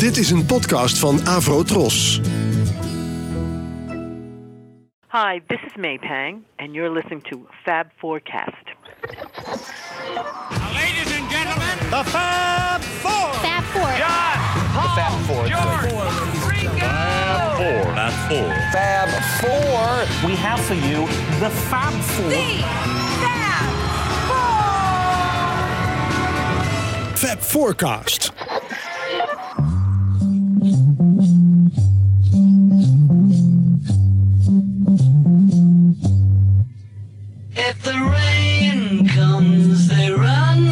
Dit is een podcast van Avro Tros. Hi, this is May Pang, and you're listening to Fab Forecast. Ladies and gentlemen, The Fab Four. Fab Four. John, Paul, Fab Four. George, Ringo. Fab Four. Fab Four. We have for you the Fab Soul. Fab Four. Fab Forecast. If the rain comes, they run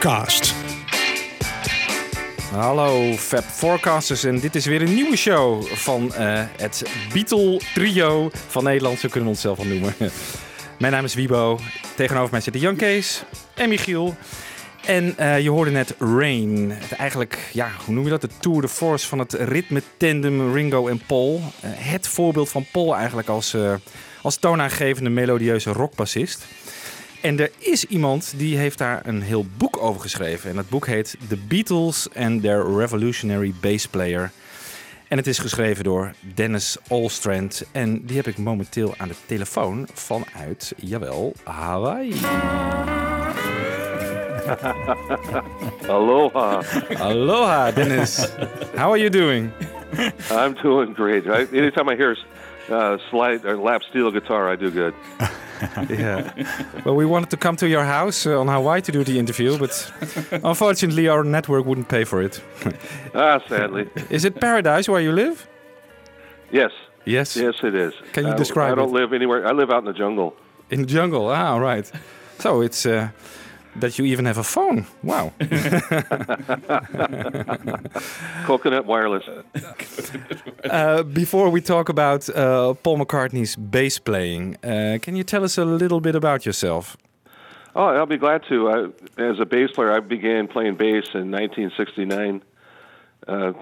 Forecast. Hallo Fab Forecasters en dit is weer een nieuwe show van eh, het Beatle trio van Nederland, zo kunnen we onszelf al noemen. Mijn naam is Wibo, tegenover mij zitten Jan Kees en Michiel. En eh, je hoorde net Rain, het eigenlijk, ja, hoe noem je dat? De tour de force van het ritme tandem Ringo en Paul. Eh, het voorbeeld van Paul eigenlijk als, als toonaangevende melodieuze rockbassist. En er is iemand die heeft daar een heel boek over geschreven. En dat boek heet The Beatles and Their Revolutionary Bass Player. En het is geschreven door Dennis Olstrand. En die heb ik momenteel aan de telefoon vanuit, jawel, Hawaii. Aloha. Aloha, Dennis. How are you doing? I'm doing great. I, anytime I hear uh, slide or lap steel guitar, I do good. Yeah. Well, we wanted to come to your house uh, on Hawaii to do the interview, but unfortunately our network wouldn't pay for it. Ah, sadly. Is it paradise where you live? Yes. Yes. Yes, it is. Can you I- describe I don't it? live anywhere. I live out in the jungle. In the jungle. Ah, right. So it's uh, that you even have a phone. Wow. Coconut wireless. Uh, before we talk about uh, Paul McCartney's bass playing, uh, can you tell us a little bit about yourself? Oh, I'll be glad to. I, as a bass player, I began playing bass in 1969. Uh,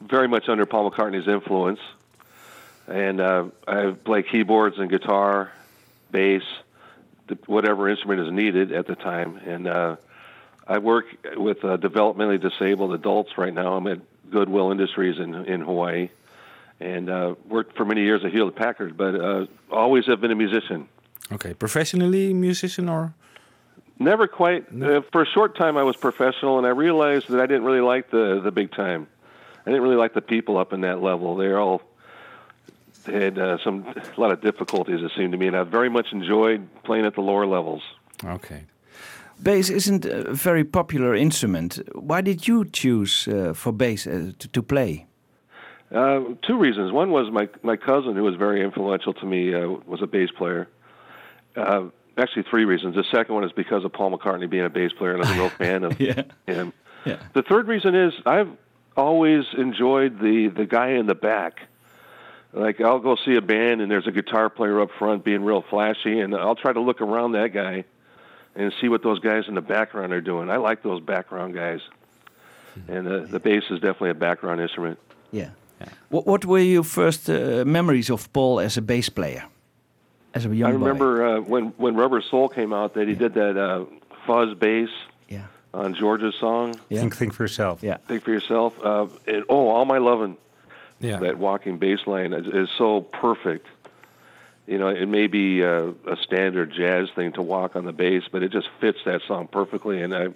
very much under Paul McCartney's influence, and uh, I play keyboards and guitar, bass, th- whatever instrument is needed at the time, and uh, I work with uh, developmentally disabled adults right now. I'm at Goodwill Industries in in Hawaii, and uh, worked for many years at Hewlett Packard, but uh, always have been a musician. Okay, professionally musician or? Never quite. Uh, for a short time, I was professional, and I realized that I didn't really like the the big time. I didn't really like the people up in that level. They're all had uh, some a lot of difficulties, it seemed to me, and I very much enjoyed playing at the lower levels. Okay. Bass isn't a very popular instrument. Why did you choose uh, for bass uh, to, to play? Uh, two reasons. One was my my cousin, who was very influential to me, uh, was a bass player. Uh, actually, three reasons. The second one is because of Paul McCartney being a bass player, and I'm a real fan of Yeah. him. Yeah. The third reason is I've always enjoyed the the guy in the back. Like I'll go see a band and there's a guitar player up front being real flashy, and I'll try to look around that guy and see what those guys in the background are doing. I like those background guys, and the the bass is definitely a background instrument. Yeah. What, what were your first uh, memories of Paul as a bass player? As a young I boy? remember uh, when when Rubber Soul came out that he did that uh, fuzz bass Yeah. on George's song Yeah. Think, think for yourself. Yeah. "Think for Yourself." Uh, and, oh, all my loving. Yeah. that walking bass line is, is so perfect. You know, it may be a, a standard jazz thing to walk on the bass, but it just fits that song perfectly. And I'm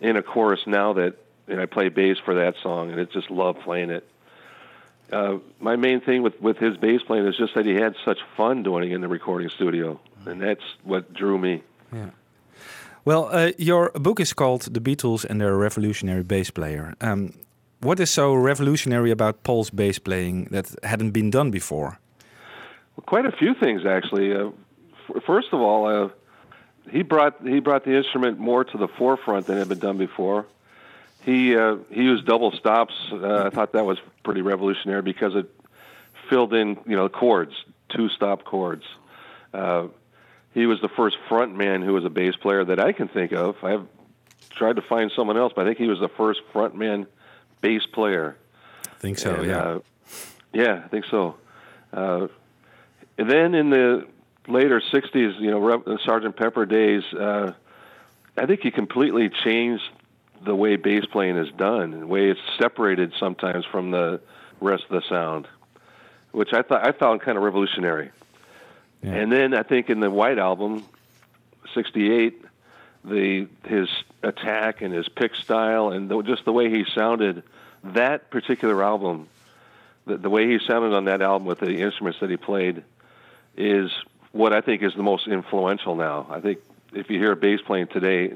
in a chorus now that and I play bass for that song, and I just love playing it. Uh, my main thing with with his bass playing is just that he had such fun doing it in the recording studio, and that's what drew me. Yeah. Well, uh, your book is called The Beatles and Their Revolutionary Bass Player. Um, what is so revolutionary about Paul's bass playing that hadn't been done before? Quite a few things, actually. Uh, first of all, uh, he brought he brought the instrument more to the forefront than had been done before. He uh, he used double stops. Uh, I thought that was pretty revolutionary because it filled in you know chords, two stop chords. Uh, he was the first front man who was a bass player that I can think of. I've tried to find someone else, but I think he was the first front man bass player. I think so, And, yeah. uh, yeah, I think so. Uh, and then in the later '60s, you know, Sergeant Pepper days, uh, I think he completely changed the way bass playing is done, the way it's separated sometimes from the rest of the sound, which I thought I found kind of revolutionary. Yeah. And then I think in the White Album, '68, the his attack and his pick style and the, just the way he sounded, that particular album, the, the way he sounded on that album with the instruments that he played, is what I think is the most influential now. I think if you hear a bass playing today,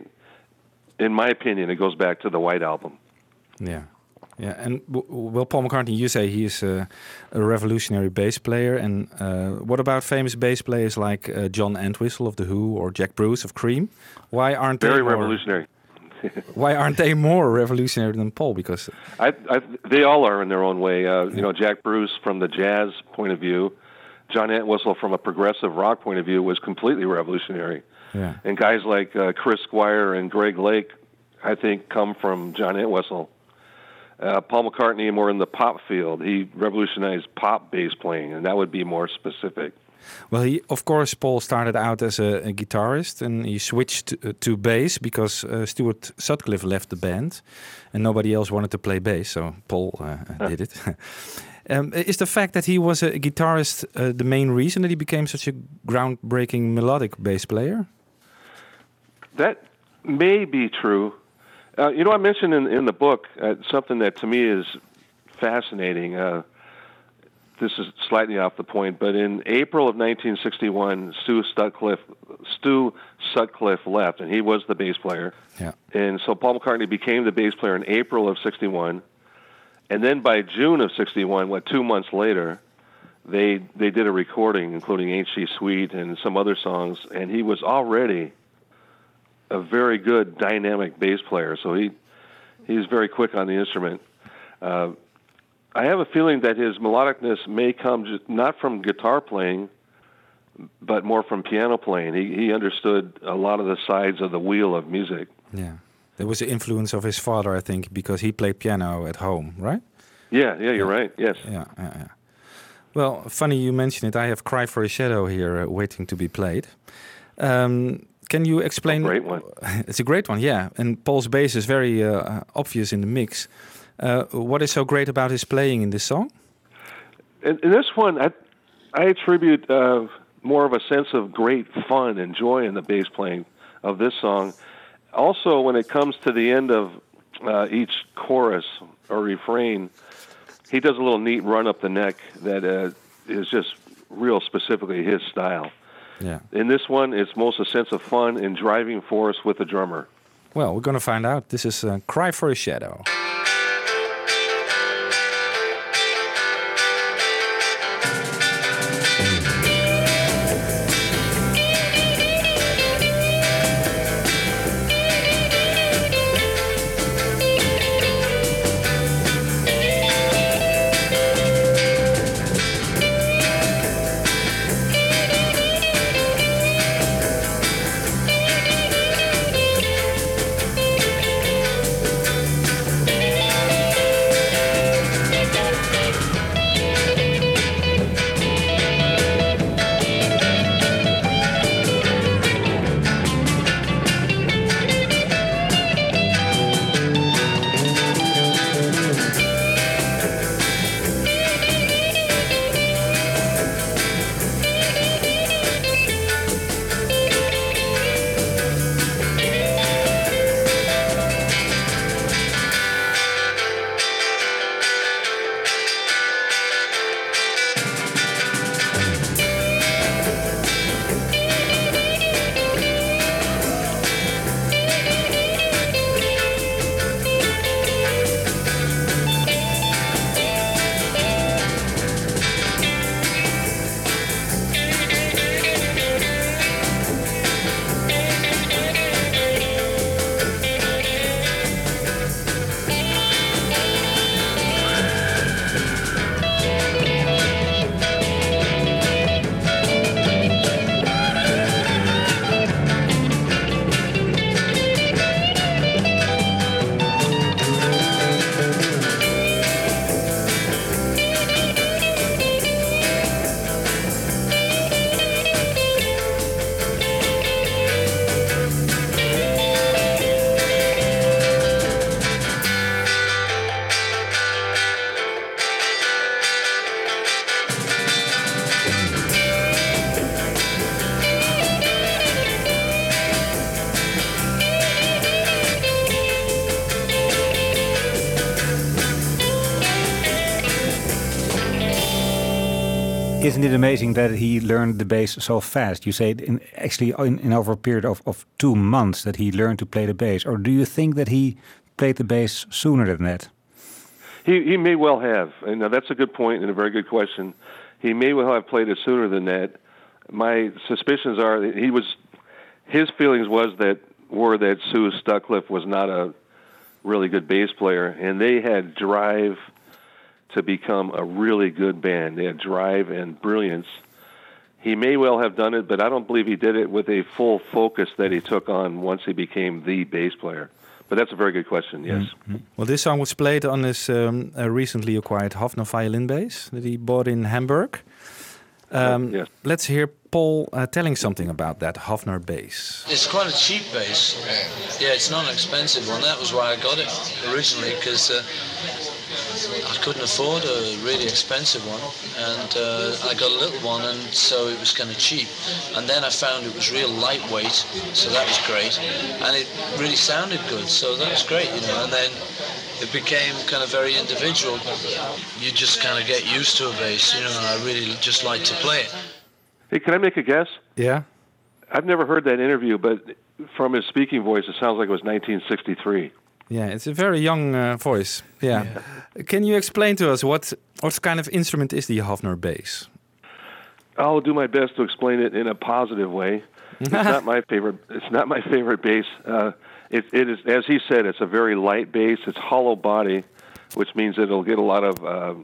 in my opinion, it goes back to the White Album. Yeah, yeah. And well, Paul McCartney, you say he is a, a revolutionary bass player. And uh, what about famous bass players like uh, John Entwistle of the Who or Jack Bruce of Cream? Why aren't Very they more, revolutionary. Why aren't they more revolutionary than Paul? Because I, I, they all are in their own way. Uh, you know, Jack Bruce from the jazz point of view, John Entwistle from a progressive rock point of view was completely revolutionary. yeah, And guys like uh, Chris Squire and Greg Lake, I think, come from John Entwistle. Uh, Paul McCartney more in the pop field. He revolutionized pop bass playing, and that would be more specific. Well, he of course Paul started out as a, a guitarist, and he switched to, to bass because uh, Stuart Sutcliffe left the band, and nobody else wanted to play bass, so Paul uh, did it. um, is the fact that he was a guitarist uh, the main reason that he became such a groundbreaking melodic bass player? That may be true. Uh, you know, I mentioned in, in the book uh, something that to me is fascinating. Uh, this is slightly off the point, but in April of 1961, Stu Sutcliffe, Stu Sutcliffe left, and he was the bass player. Yeah, And so Paul McCartney became the bass player in April of 61. And then by June of 61, what, two months later, they, they did a recording, including Ain't She Sweet and some other songs, and he was already a very good dynamic bass player. So he, he's very quick on the instrument. Uh, I have a feeling that his melodicness may come just not from guitar playing, but more from piano playing. He, he understood a lot of the sides of the wheel of music. yeah. There was the influence of his father, I think, because he played piano at home, right? Yeah, yeah, you're right. Yes. Yeah, yeah, yeah. Well, funny you mention it. I have "Cry for a Shadow" here, uh, waiting to be played. Um, can you explain? great one. it's a great one, yeah. And Paul's bass is very uh, obvious in the mix. Uh, what is so great about his playing in this song? In, in this one, I, I attribute uh, more of a sense of great fun and joy in the bass playing of this song. Also, when it comes to the end of uh, each chorus or refrain, he does a little neat run up the neck that uh, is just real specifically his style. Yeah. In this one, it's most a sense of fun and driving force with the drummer. Well, we're going to find out. This is uh, Cry for a Shadow. Isn't it amazing that he learned the bass so fast? You say in, actually in, in over a period of, of two months that he learned to play the bass. Or do you think that he played the bass sooner than that? He he may well have. And now that's a good point and a very good question. He may well have played it sooner than that. My suspicions are that he was his feelings was that were that Stu Sutcliffe was not a really good bass player, and they had drive to become a really good band. They had drive and brilliance. He may well have done it, but I don't believe he did it with a full focus that he took on once he became the bass player. But that's a very good question. Yes. Mm-hmm. Well, this song was played on his um, uh, recently acquired Hofner violin bass that he bought in Hamburg. Um, yes. Let's hear Paul uh, telling something about that Hofner bass. It's quite a cheap bass. Yeah, it's not an expensive one. That was why I got it originally because uh, I couldn't afford a really expensive one, and uh, I got a little one, and so it was kind of cheap. And then I found it was real lightweight, so that was great, and it really sounded good, so that was great, you know. And then it became kind of very individual. You just kind of get used to a bass, you know, and I really just like to play it. Hey, can I make a guess? Yeah. I've never heard that interview, but from his speaking voice, it sounds like it was 1963. Yeah, it's a very young uh, voice. Yeah. Can you explain to us what what kind of instrument is the Hofner bass? I'll do my best to explain it in a positive way. It's not my favorite. It's not my favorite bass. Uh, it, it is, as he said, it's a very light bass. It's hollow body, which means it'll get a lot of uh,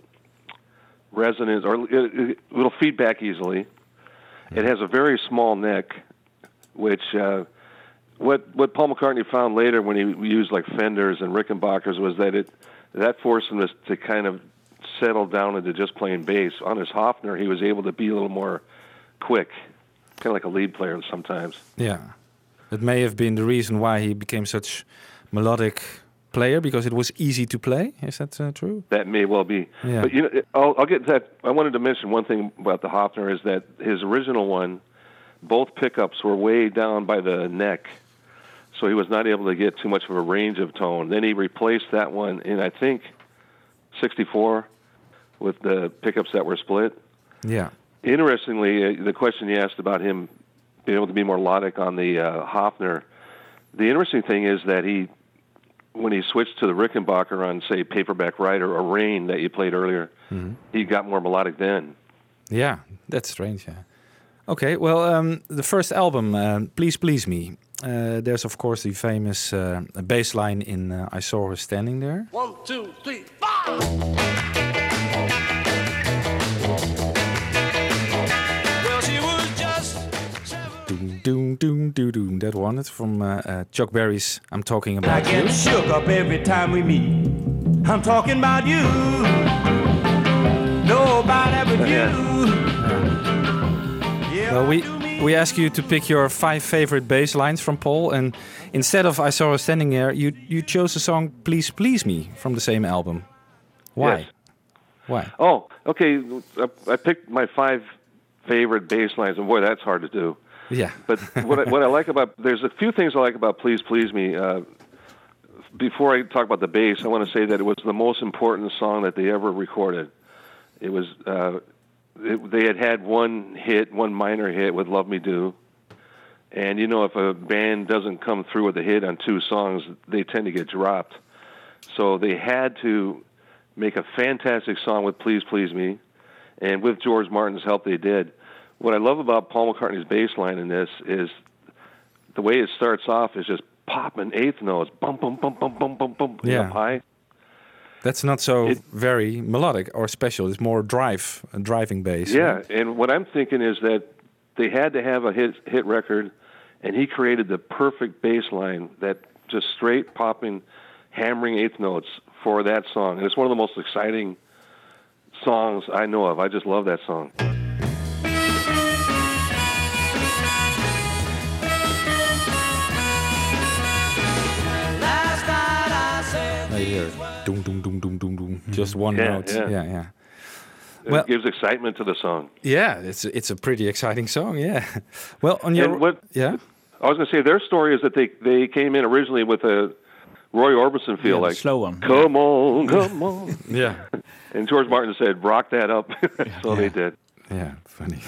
resonance or it, it'll feed back easily. It has a very small neck, which uh, what what Paul McCartney found later when he used like Fenders and Rickenbackers was that it that forced him to, to kind of settle down into just playing bass. On his Hofner, he was able to be a little more quick, kind of like a lead player sometimes. Yeah, it may have been the reason why he became such melodic player because it was easy to play. Is that uh, true? That may well be. Yeah. But you know, I'll, I'll get that. I wanted to mention one thing about the Hofner is that his original one, both pickups were way down by the neck, so he was not able to get too much of a range of tone. Then he replaced that one in I think '64 with the pickups that were split. Yeah. Interestingly, uh, the question you asked about him being able to be more melodic on the uh, Hofner, the interesting thing is that he, when he switched to the Rickenbacker on, say, Paperback Writer or Rain that you played earlier, Mhm. he got more melodic then. Yeah, that's strange. Yeah. Okay, well, um, the first album, uh, Please Please Me. Uh, there's of course the famous uh, bass line in uh, I Saw Her Standing There. One, two, three, five. Well, she was just Doom, doom, doom, doom. That one. It's from uh, uh, Chuck Berry's I'm Talking I About You. get shook up every time we meet. I'm talking about you. Nobody but you. Well, we we ask you to pick your five favorite bass lines from Paul, and instead of I Saw Her Standing There, you you chose the song Please Please Me from the same album. Why? Yes. Why? Oh, okay. I, I picked my five favorite bass lines, and boy, that's hard to do. Yeah. But what I, what I like about there's a few things I like about Please Please Me. Uh, before I talk about the bass, I want to say that it was the most important song that they ever recorded. It was uh, it, they had had one hit, one minor hit with "Love Me Do," and you know if a band doesn't come through with a hit on two songs, they tend to get dropped. So they had to make a fantastic song with "Please Please Me," and with George Martin's help, they did. What I love about Paul McCartney's bass line in this is the way it starts off is just popping eighth notes, bum bum bum bum bum bum bum, Yeah. high. That's not so very melodic or special. It's more drive, a driving bass. Yeah, and what I'm thinking is that they had to have a hit hit record, and he created the perfect bass line that just straight popping, hammering eighth notes for that song. And it's one of the most exciting songs I know of. I just love that song. Doom, doom, doom. Just one Yeah, note. yeah. yeah, yeah. It Well- gives excitement to the song. Yeah, it's it's a pretty exciting song. Yeah. Well, on your what? yeah. I was going to say their story is that they they came in originally with a Roy Orbison feel Yeah, like slow one. Come on, come on. Yeah. and George Martin said, "Rock that up." so they did. Yeah, funny.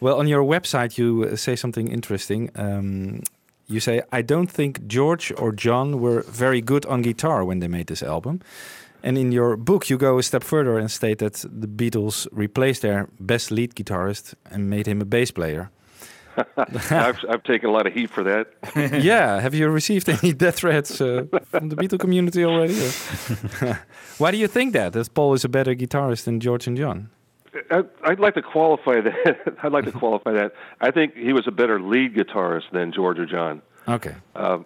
well, on your website, you uh, say something interesting. Um, you say, I don't think George or John were very good on guitar when they made this album. And in your book, you go a step further and state that the Beatles replaced their best lead guitarist and made him a bass player. I've, I've taken a lot of heat for that. yeah, have you received any death threats uh, from the Beatle community already? Why do you think that? That Paul is a better guitarist than George and John? I, I'd like to qualify that. I'd like to qualify that. I think he was a better lead guitarist than George or John. Okay. Uh,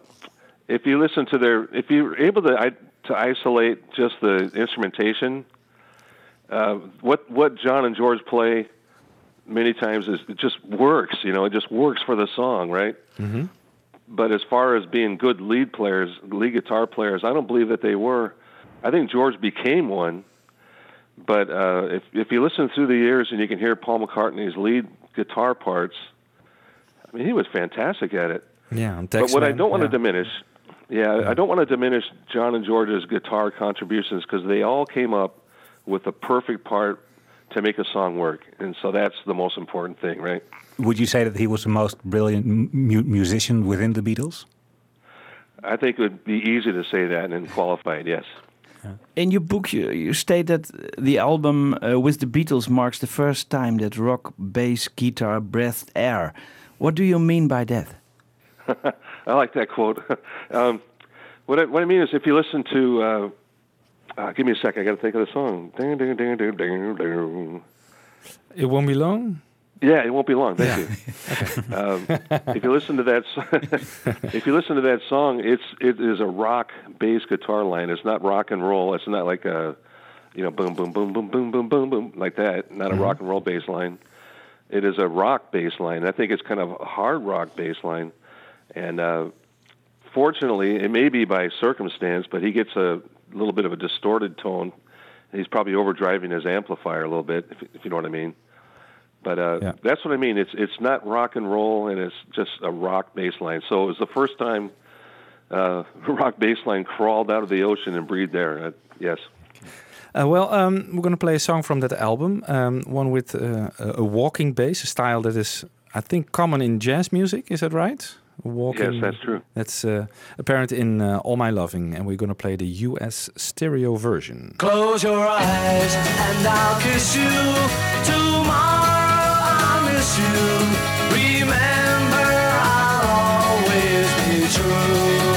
if you listen to their, if you're able to I, to isolate just the instrumentation, uh, what what John and George play many times is it just works. You know, it just works for the song, right? Mm-hmm. But as far as being good lead players, lead guitar players, I don't believe that they were. I think George became one. But uh, if if you listen through the years and you can hear Paul McCartney's lead guitar parts, I mean, he was fantastic at it. Yeah, But what I don't want yeah. to diminish, yeah, I don't want to diminish John and George's guitar contributions because they all came up with the perfect part to make a song work, and so that's the most important thing, right? Would you say that he was the most brilliant mu musician within the Beatles? I think it would be easy to say that and qualify it. Yes. In your book, you, you state that the album uh, with the Beatles marks the first time that rock, bass, guitar breathed air. What do you mean by that? I like that quote. um, what I, what I mean is, if you listen to, uh, uh, give me a second, I got to think of the song. Ding, ding, ding, ding, ding, ding. It won't be long. Yeah, it won't be long. Thank you. Um, if you listen to that, if you listen to that song, it's it is a rock bass guitar line. It's not rock and roll. It's not like a, you know, boom boom boom boom boom boom boom boom like that. Not a rock and roll bass line. It is a rock bass line. I think it's kind of a hard rock bass line, and uh, fortunately, it may be by circumstance, but he gets a little bit of a distorted tone. He's probably overdriving his amplifier a little bit, if, if you know what I mean. But uh, Yeah. that's what I mean. It's it's not rock and roll, and it's just a rock bass line. So it was the first time uh, rock bass line crawled out of the ocean and breathed there. Uh, yes. Uh, well, um, we're going to play a song from that album, um, one with uh, a a walking bass, a style that is, I think, common in jazz music. Is that right? Walking. Yes, that's true. That's uh, apparent in uh, All My Loving, and we're going to play the US stereo version. Close your eyes and I'll kiss you. Tomorrow I'll miss you. Remember, I'll always be true.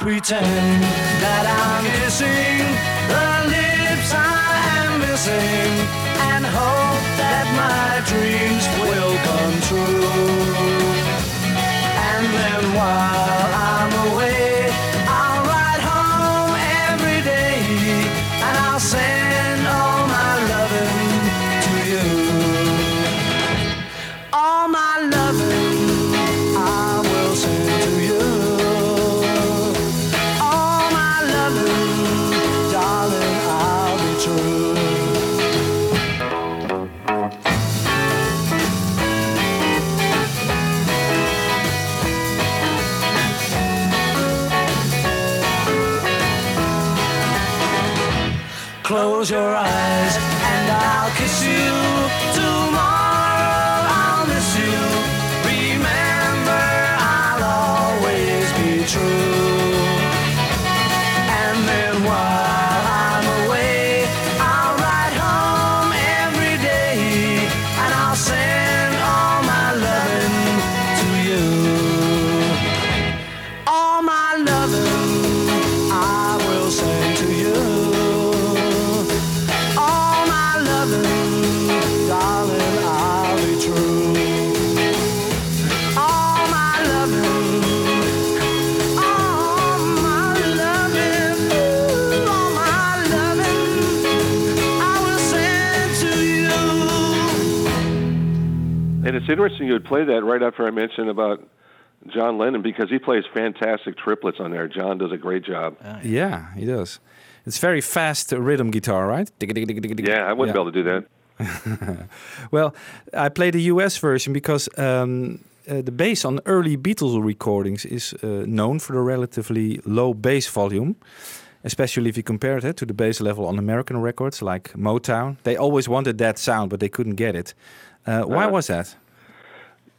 Pretend that I'm kissing the lips I am missing and hope that my dreams will come true. And then while I'm Close your eyes interesting you would play that right after I mentioned about John Lennon because he plays fantastic triplets on there. John does a great job. Yeah, he does. It's very fast rhythm guitar, right? yeah, I wouldn't be able to do that. Well, I play the US version because um, uh, the bass on early Beatles recordings is uh, known for the relatively low bass volume, especially if you compare it eh, to the bass level on American records like Motown. They always wanted that sound, but they couldn't get it. Uh, why Uh-huh. was that?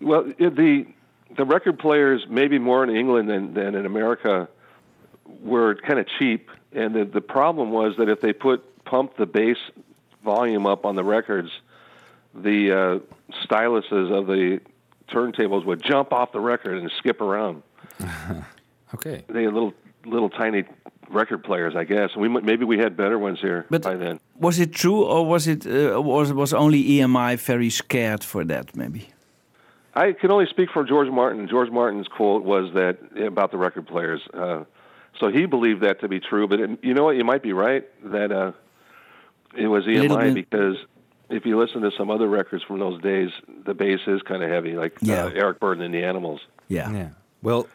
Well, the the record players, maybe more in England than, than in America, were kind of cheap, and the the problem was that if they put pump the bass volume up on the records, the uh, styluses of the turntables would jump off the record and skip around. Okay. They had little little tiny record players, I guess. We maybe we had better ones here But- by then. Was it true, or was it uh, was was only EMI very scared for that? Maybe. I can only speak for George Martin. George Martin's quote was that about the record players. Uh, so he believed that to be true. But it, you know what? You might be right that uh, it was little EMI bit. because if you listen to some other records from those days, the bass is kind of heavy, like Yeah. uh, Eric Burdon and the Animals. Yeah. Yeah. Well,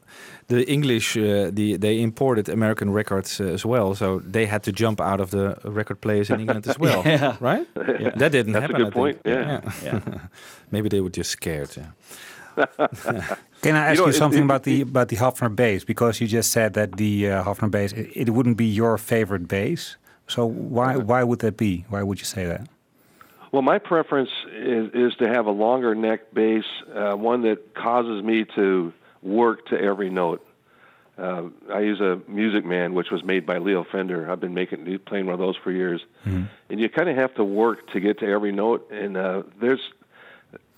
the English, uh, the they imported American records uh, as well, so they had to jump out of the record players in England as well, Yeah. right? That didn't That's a happen. good I think. point, yeah. Maybe they were just scared. Yeah. Can I ask you, know, it- something it- about the about the Hofner bass? Because you just said that the uh, Hofner bass it, it wouldn't be your favorite bass. So why why would that be? Why would you say that? Well, my preference is, is to have a longer neck bass, uh, one that causes me to work to every note. Uh, I use a Music Man, which was made by Leo Fender. I've been making playing one of those for years, and you kind of have to work to get to every note. And uh, there's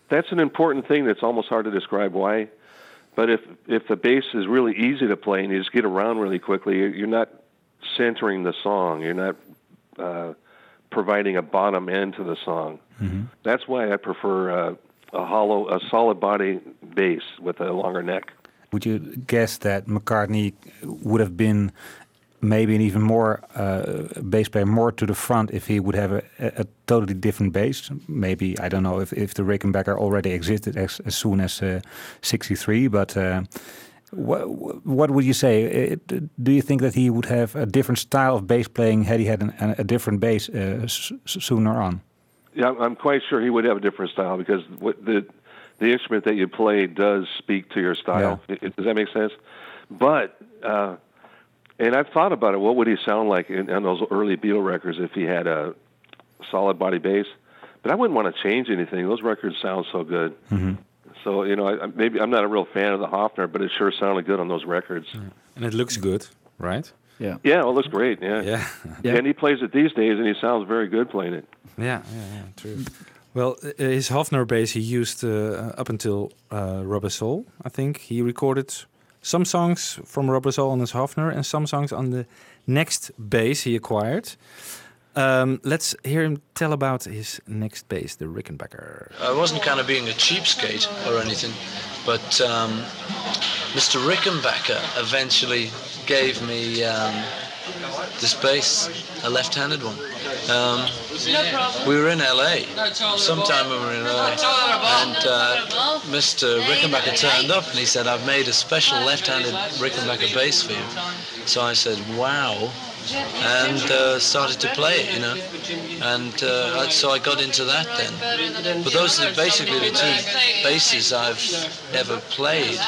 that's an important thing that's almost hard to describe why. But if if the bass is really easy to play and you just get around really quickly, you're, you're not centering the song. You're not uh, providing a bottom end to the song. That's why I prefer uh, a hollow, a solid body bass with a longer neck. Would you guess that McCartney would have been maybe an even more uh, bass player, more to the front, if he would have a, a, totally different bass? Maybe I don't know if, if the Rickenbacker already existed as, as soon as uh, '63, but. Uh, what, what would you say? Uh, do you think that he would have a different style of bass playing had he had an, a different bass uh, sooner on? Yeah, I'm quite sure he would have a different style because the the instrument that you play does speak to your style. It- it- does that make sense? But uh, and I've thought about it. What would he sound like in, on those early Beatle records if he had a solid body bass? But I wouldn't want to change anything. Those records sound so good. So you know, I, I- maybe I'm not a real fan of the Hofner, but it sure sounded good on those records. And it looks good, right? Yeah. Yeah, well, it looks great. Yeah. Yeah. And he plays it these days, and he sounds very good playing it. Yeah, yeah, yeah, true. Well, his Hofner bass he used uh, up until uh, Rubber Soul. I think he recorded some songs from Rubber Soul on his Hofner and some songs on the next bass he acquired. Um, let's hear him tell about his next bass, the Rickenbacker. I wasn't kind of being a cheapskate or anything, but um, Mr. Rickenbacker eventually gave me um, bass, a left-handed one. Um, we were in LA, sometime when we were in LA, and uh, Mr. Rickenbacker turned up and he said, I've made a special left-handed Rickenbacker bass for you. So I said, wow, and uh, started to play it, you know. And uh, so I got into that then. But those are basically the two basses I've ever played,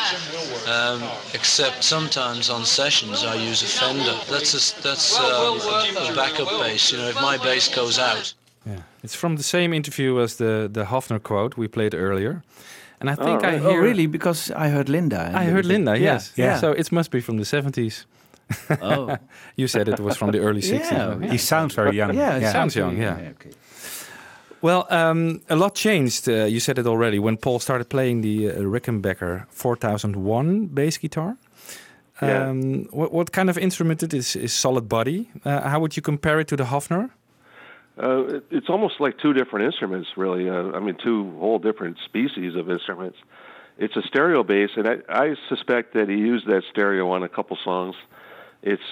um, except sometimes on sessions I use a Fender. That's a, that's um, a, a backup bass, you know. If my bass goes out, Yeah, it's from the same interview as the the Hofner quote we played earlier. And I think I right. hear Oh, really? Because I heard Linda. I heard was a- Linda, Yeah, yes. Yeah. So it must be from the 70s. Oh. you said it was from the early 60s. Yeah, maybe. He sounds very young. yeah, it Sounds young, yeah. Okay. Well, um, a lot changed. Uh, you said it already when Paul started playing the uh, Rickenbacker 4001 bass guitar. Yeah. Um, what, what kind of instrument it is? Is solid body? Uh, how would you compare it to the Hofner? Uh, it, it's almost like two different instruments, really. Uh, I mean, two whole different species of instruments. It's a stereo bass, and I, I suspect that he used that stereo on a couple songs. It's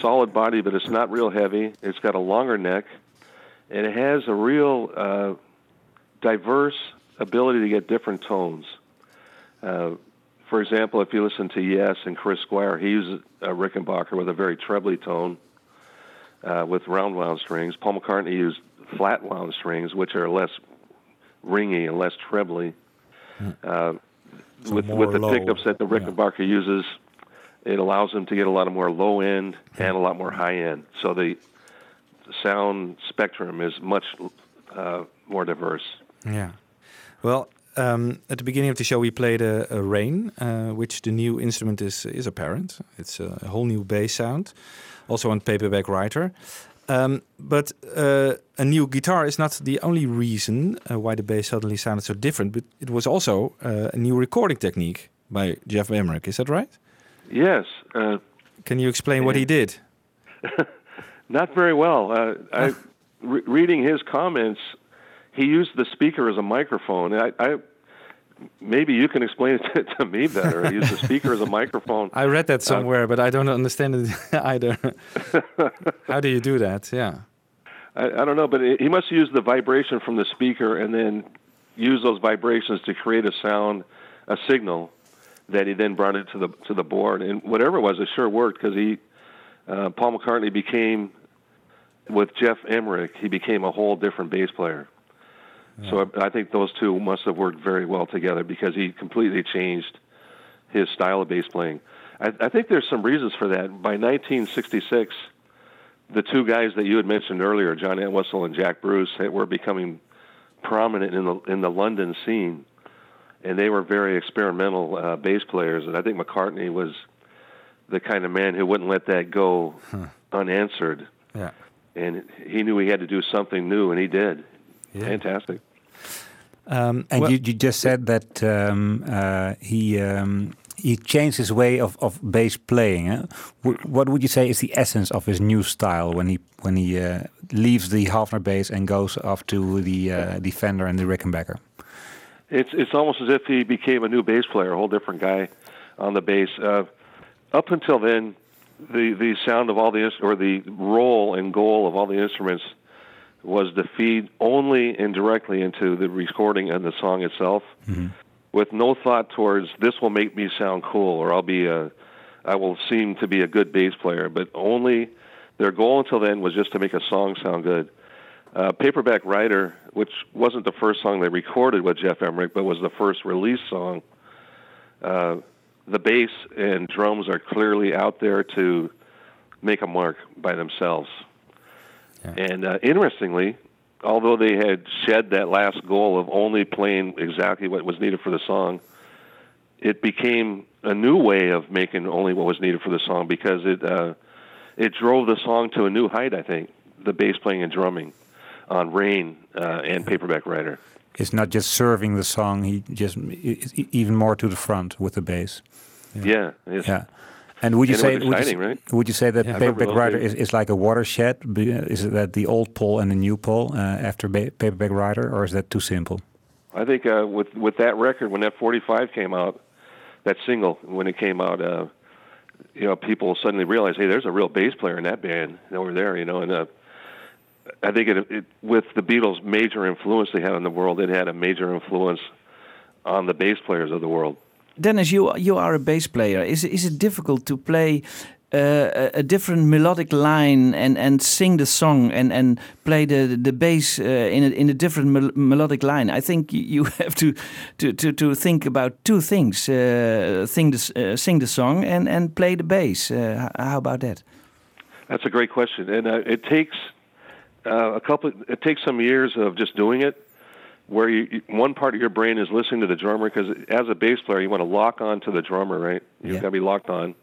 solid body, but it's not real heavy. It's got a longer neck, and it has a real uh, diverse ability to get different tones. Uh, for example, if you listen to Yes and Chris Squire, he uses a Rickenbacker with a very trebly tone uh, with round wound strings. Paul McCartney used flat wound strings, which are less ringy and less trebly. Uh, So with with the low. pickups that the Rickenbacker uses, it allows them to get a lot of more low end and a lot more high end. So the sound spectrum is much uh, more diverse. Yeah. Well, um, at the beginning of the show, we played a, a Rain, uh, which the new instrument is is apparent. It's a, whole new bass sound, also on paperback writer. Um, but uh, a new guitar is not the only reason uh, why the bass suddenly sounded so different. But it was also uh, a new recording technique by Geoff Emerick. Is that right? Yes. Uh, Can you explain what he did? Not very well. Uh, I, re- reading his comments, he used the speaker as a microphone. I, I maybe you can explain it to, to me better. He used the speaker as a microphone. I read that somewhere, but I don't understand it either. How do you do that? Yeah. I, I don't know, but he must use the vibration from the speaker and then use those vibrations to create a sound, a signal that he then brought into the to the board. And whatever it was, it sure worked because he, uh, Paul McCartney became, with Geoff Emerick, he became a whole different bass player. So I, I think those two must have worked very well together because he completely changed his style of bass playing. I, I think there's some reasons for that. By 1966, the two guys that you had mentioned earlier, John Entwistle and Jack Bruce, were becoming prominent in the in the London scene, and they were very experimental uh, bass players. And I think McCartney was the kind of man who wouldn't let that go unanswered. Yeah. And he knew he had to do something new, and he did. Yeah. Fantastic. Um, And well- you, you just said that um, uh, he um, he changed his way of, of bass playing. Wh- What would you say is the essence of his new style when he when he uh, leaves the Hofner bass and goes off to the uh, the Fender and the Rickenbacker? It's it's almost as if he became a new bass player, a whole different guy on the bass. Uh, up until then, the the sound of all the or the role and goal of all the instruments was to feed only indirectly into the recording and the song itself, with no thought towards this will make me sound cool or I'll be a I will seem to be a good bass player. But only their goal until then was just to make a song sound good. Uh, Paperback Writer, which wasn't the first song they recorded with Geoff Emerick, but was the first release song. Uh, the bass and drums are clearly out there to make a mark by themselves. And uh, interestingly, although they had shed that last goal of only playing exactly what was needed for the song, it became a new way of making only what was needed for the song because it uh, it drove the song to a new height. I think the bass playing and drumming on Rain uh, and Paperback Writer. It's not just serving the song; he just is even more to the front with the bass. Yeah, it's- yeah. And would you And say was would you, right? would you say that Yeah, Paperback Writer is, is like a watershed? Is that the old Paul and the new Paul uh, after ba Paperback Writer, or is that too simple? I think uh, with with that record, when that 45 came out, that single when it came out, uh, you know, people suddenly realized, hey, there's a real bass player in that band over there, you know, and uh, I think it, it with the Beatles' major influence they had on the world, it had a major influence on the bass players of the world. Dennis, you you are a bass player. Is is it difficult to play uh, a, a different melodic line and, and sing the song and, and play the the bass uh, in a, in a different mel melodic line? I think you- you have to to, to, to think about two things: uh, sing the uh, sing the song and, and play the bass. Uh, how about that? That's a great question, and uh, it takes uh, a couple. It takes some years of just doing it, where you, you- one part of your brain is listening to the drummer because as a bass player, you want to lock on to the drummer, right? You've Yeah. got to be locked on.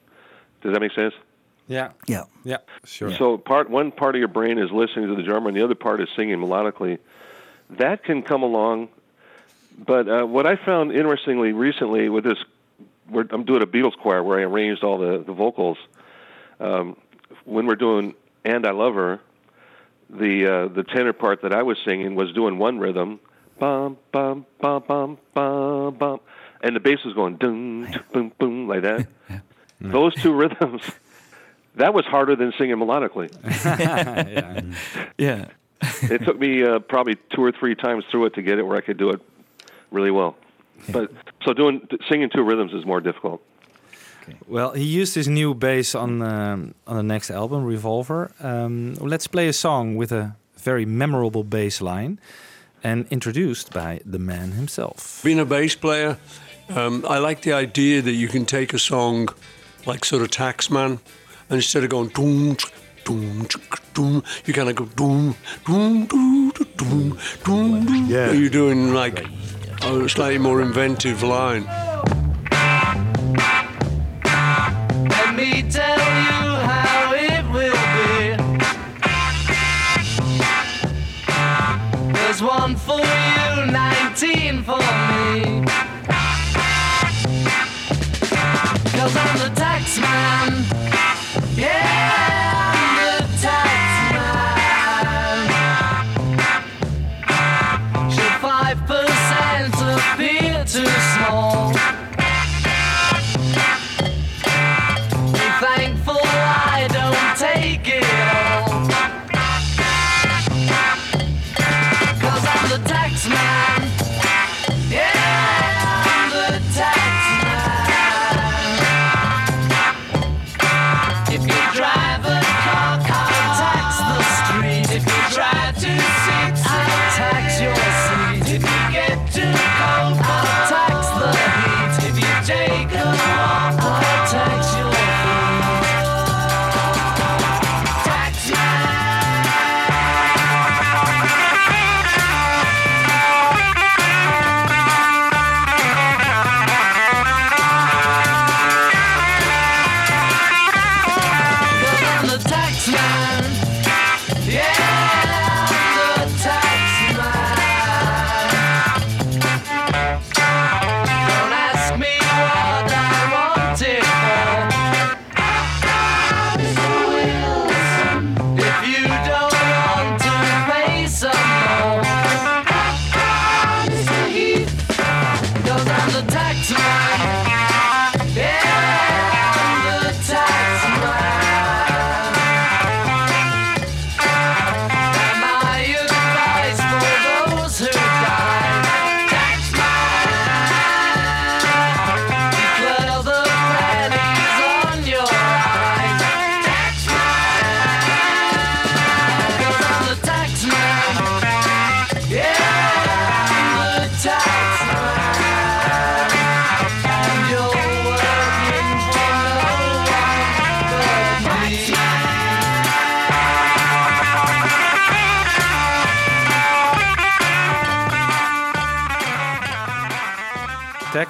Does that make sense? Yeah. Yeah. Yeah. Sure. So part one part of your brain is listening to the drummer, and the other part is singing melodically. That can come along, but uh, what I found interestingly recently with this, we're, I'm doing a Beatles choir where I arranged all the the vocals. Um, when we're doing "And I Love Her," the uh, the tenor part that I was singing was doing one rhythm, bum bum bum bum bum bum, and the bass was going dum boom boom like that. Those two rhythms, that was harder than singing melodically. yeah. Yeah. it took me uh, probably two or three times through it to get it where I could do it really well. But so doing singing two rhythms is more difficult. Well, he used his new bass on um, on the next album, Revolver. Um, let's play a song with a very memorable bass line, and introduced by the man himself. Being a bass player, um, I like the idea that you can take a song like sort of Taxman, and instead of going doom, tsk, doom, tsk, doom, you kind of go doom, doom, doom, doom, doom, doom. Yeah. You're doing like a slightly more inventive line. One for you, 19 for me.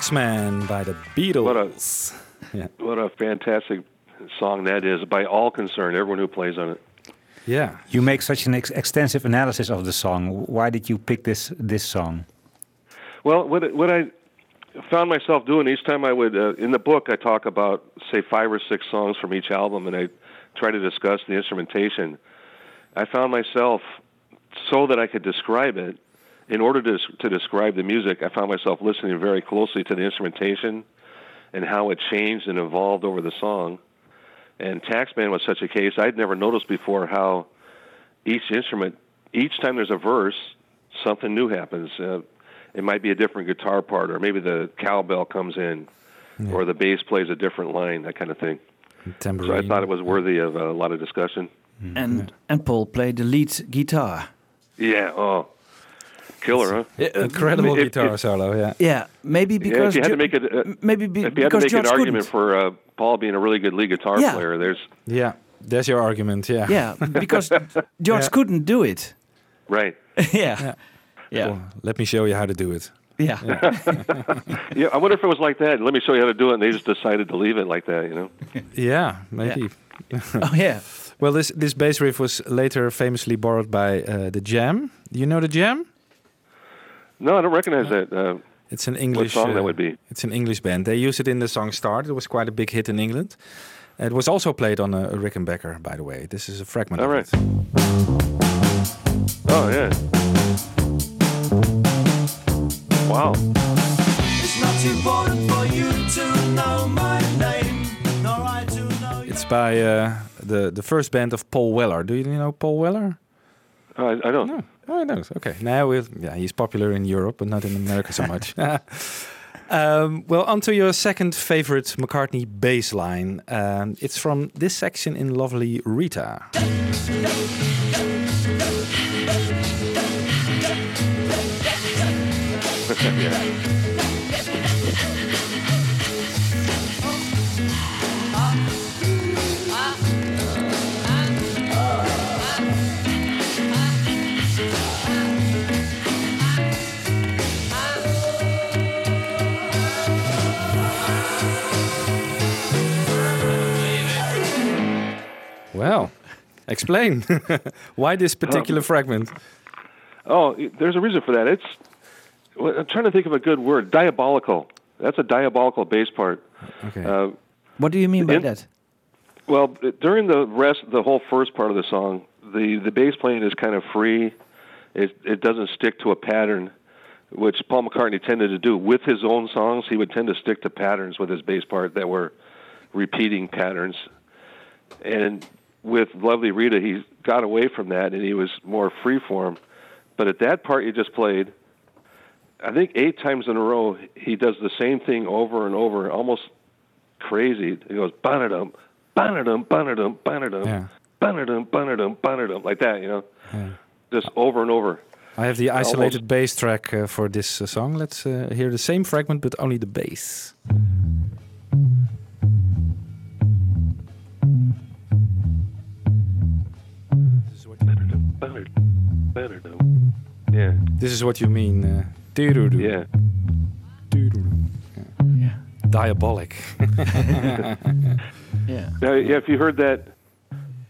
Taxman by the Beatles. yeah. what a fantastic song that is by all concerned, everyone who plays on it. Yeah. You make such an ex extensive analysis of the song. Why did you pick this this song? Well, what what I found myself doing each time I would uh, in the book I talk about say five or six songs from each album and I try to discuss the instrumentation. I found myself so that I could describe it in order to to describe the music, I found myself listening very closely to the instrumentation and how it changed and evolved over the song. And Taxman was such a case. I'd never noticed before how each instrument, each time there's a verse, something new happens. Uh, it might be a different guitar part, or maybe the cowbell comes in, yeah. or the bass plays a different line, that kind of thing. Tambourine. So I thought it was worthy of a lot of discussion. And yeah. and Paul played the lead guitar. Yeah. Oh, killer, huh? Yeah, incredible if, guitar if, solo. Yeah. Yeah. Maybe because yeah, if you had to make a, uh, maybe be, if you had to make George an argument couldn't. for uh, Paul being a really good lead guitar Yeah. player, there's Yeah. There's your argument. Yeah. Yeah, because George Yeah. couldn't do it. right. yeah. Yeah. Well, let me show you how to do it. Yeah. Yeah, I wonder if it was like that. Let me show you how to do it, and they just decided to leave it like that. You know. Yeah, maybe. oh yeah. Well, this this bass riff was later famously borrowed by uh, the Jam. Do you know the Jam? No, I don't recognize that. Uh, It's an English what song that uh, would be? It's an English band. They used it in the song "Start." It was quite a big hit in England. It was also played on a, a Rickenbacker, by the way. This is a fragment. All of right. it. oh yeah. Wow. It's not too important for you to know my name, nor I to know It's by uh, the the first band of Paul Weller. Do you know Paul Weller? I, I don't. No. Oh, I don't. Okay. Now, yeah, he's popular in Europe, but not in America so much. um, well, on to your second favorite McCartney bass line. Um, it's from this section in Lovely Rita. yeah. Well, explain why this particular fragment. Oh, there's a reason for that. It's. Well, I'm trying to think of a good word. Diabolical. That's a diabolical bass part. Okay. Uh, What do you mean by In- that? Well, during the rest, the whole first part of the song, the the bass playing is kind of free. It it doesn't stick to a pattern, which Paul McCartney tended to do with his own songs. He would tend to stick to patterns with his bass part that were repeating patterns. And with Lovely Rita, he got away from that, and he was more freeform. But at that part you just played, I think eight times in a row, he does the same thing over and over, almost crazy. He goes banadum, banadum, banadum, Yeah. banadum, banadum, banadum, like that, you know, just over and over. I have the Almost- isolated bass track uh, for this uh, song. Let's uh, hear the same fragment, but only the bass. Banadum, banadum, banadum. Yeah, This is what you mean. Uh, doo-doo-doo. yeah. Doo-doo-doo. Yeah. Diabolic. Yeah. Now, yeah, if you heard that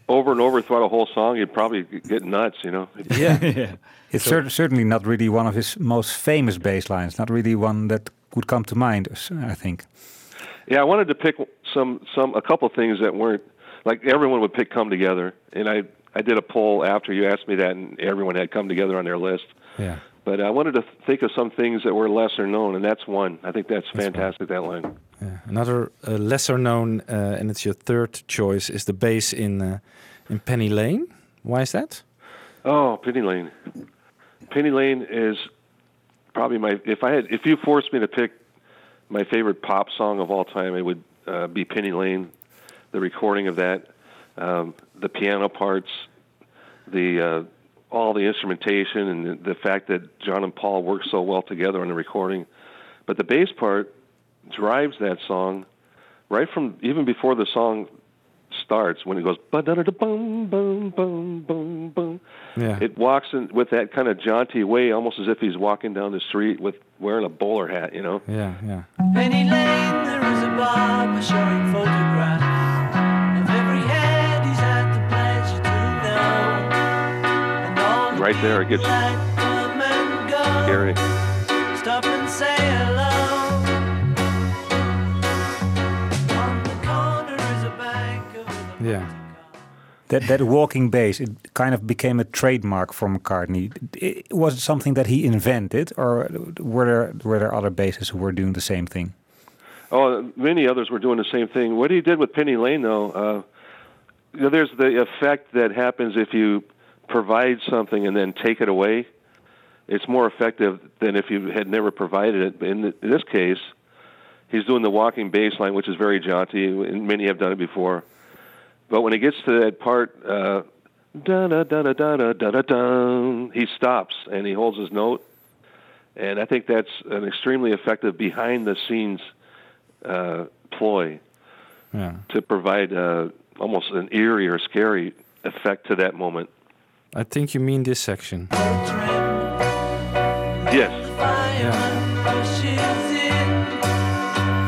over and over throughout a whole song, you'd probably get nuts, you know. yeah. yeah. It's cer- certainly not really one of his most famous bass lines. Not really one that would come to mind. I think. Yeah, I wanted to pick some some a couple things that weren't like everyone would pick "Come Together," and I I did a poll after you asked me that, and everyone had "Come Together" on their list. Yeah. But I wanted to think of some things that were lesser known, and that's one. I think that's, fantastic. That line. Yeah. Another uh, lesser known, uh, and it's your third choice, is the bass in uh, in Penny Lane. Why is that? Oh, Penny Lane. Penny Lane is probably my. If I had, if you forced me to pick my favorite pop song of all time, it would uh, be Penny Lane. The recording of that, um, the piano parts, the uh, all the instrumentation, and the, the fact that John and Paul work so well together on the recording. But the bass part drives that song right from even before the song starts when it goes ba da da boom boom boom boom boom. Yeah. It walks in with that kind of jaunty way, almost as if he's walking down the street with wearing a bowler hat. You know. Yeah, yeah. Penny Lane, there is a barber showing photographs Right there, it gets people that come and go. scary. Stop and say hello. On the corner is a bank of Yeah. That that walking bass, it kind of became a trademark for McCartney. I- was it something that he invented, or were there were there other basses who were doing the same thing? Oh, many others were doing the same thing. What he did with Penny Lane, though, uh, you know, there's the effect that happens if you provide something and then take it away. It's more effective than if you had never provided it. In, th in this case, he's doing the walking bass line, which is very jaunty, and many have done it before. But when it gets to that part, uh, da da da da da da da da he stops and he holds his note, and I think that's an extremely effective behind the scenes uh, ploy Yeah. to provide uh, almost an eerie or scary effect to that moment. I think you mean this section. Yes. fireman pushes in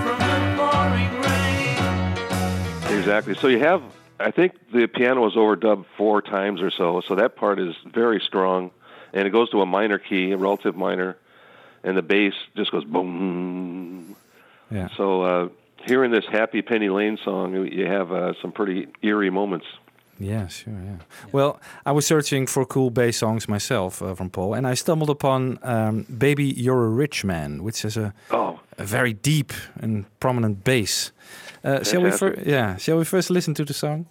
from the pouring rain. Exactly. So you have, I think the piano was overdubbed four times or so, so that part is very strong, and it goes to a minor key, a relative minor, and the bass just goes boom. Yeah. So uh, hearing this happy Penny Lane song, you have uh, some pretty eerie moments. Yeah, sure, yeah. Well, I was searching for cool bass songs myself uh, from Paul, and I stumbled upon um, "Baby You're a Rich Man," which is a, oh. a very deep and prominent bass. Uh, shall we? Fir- yeah. Shall we first listen to the song?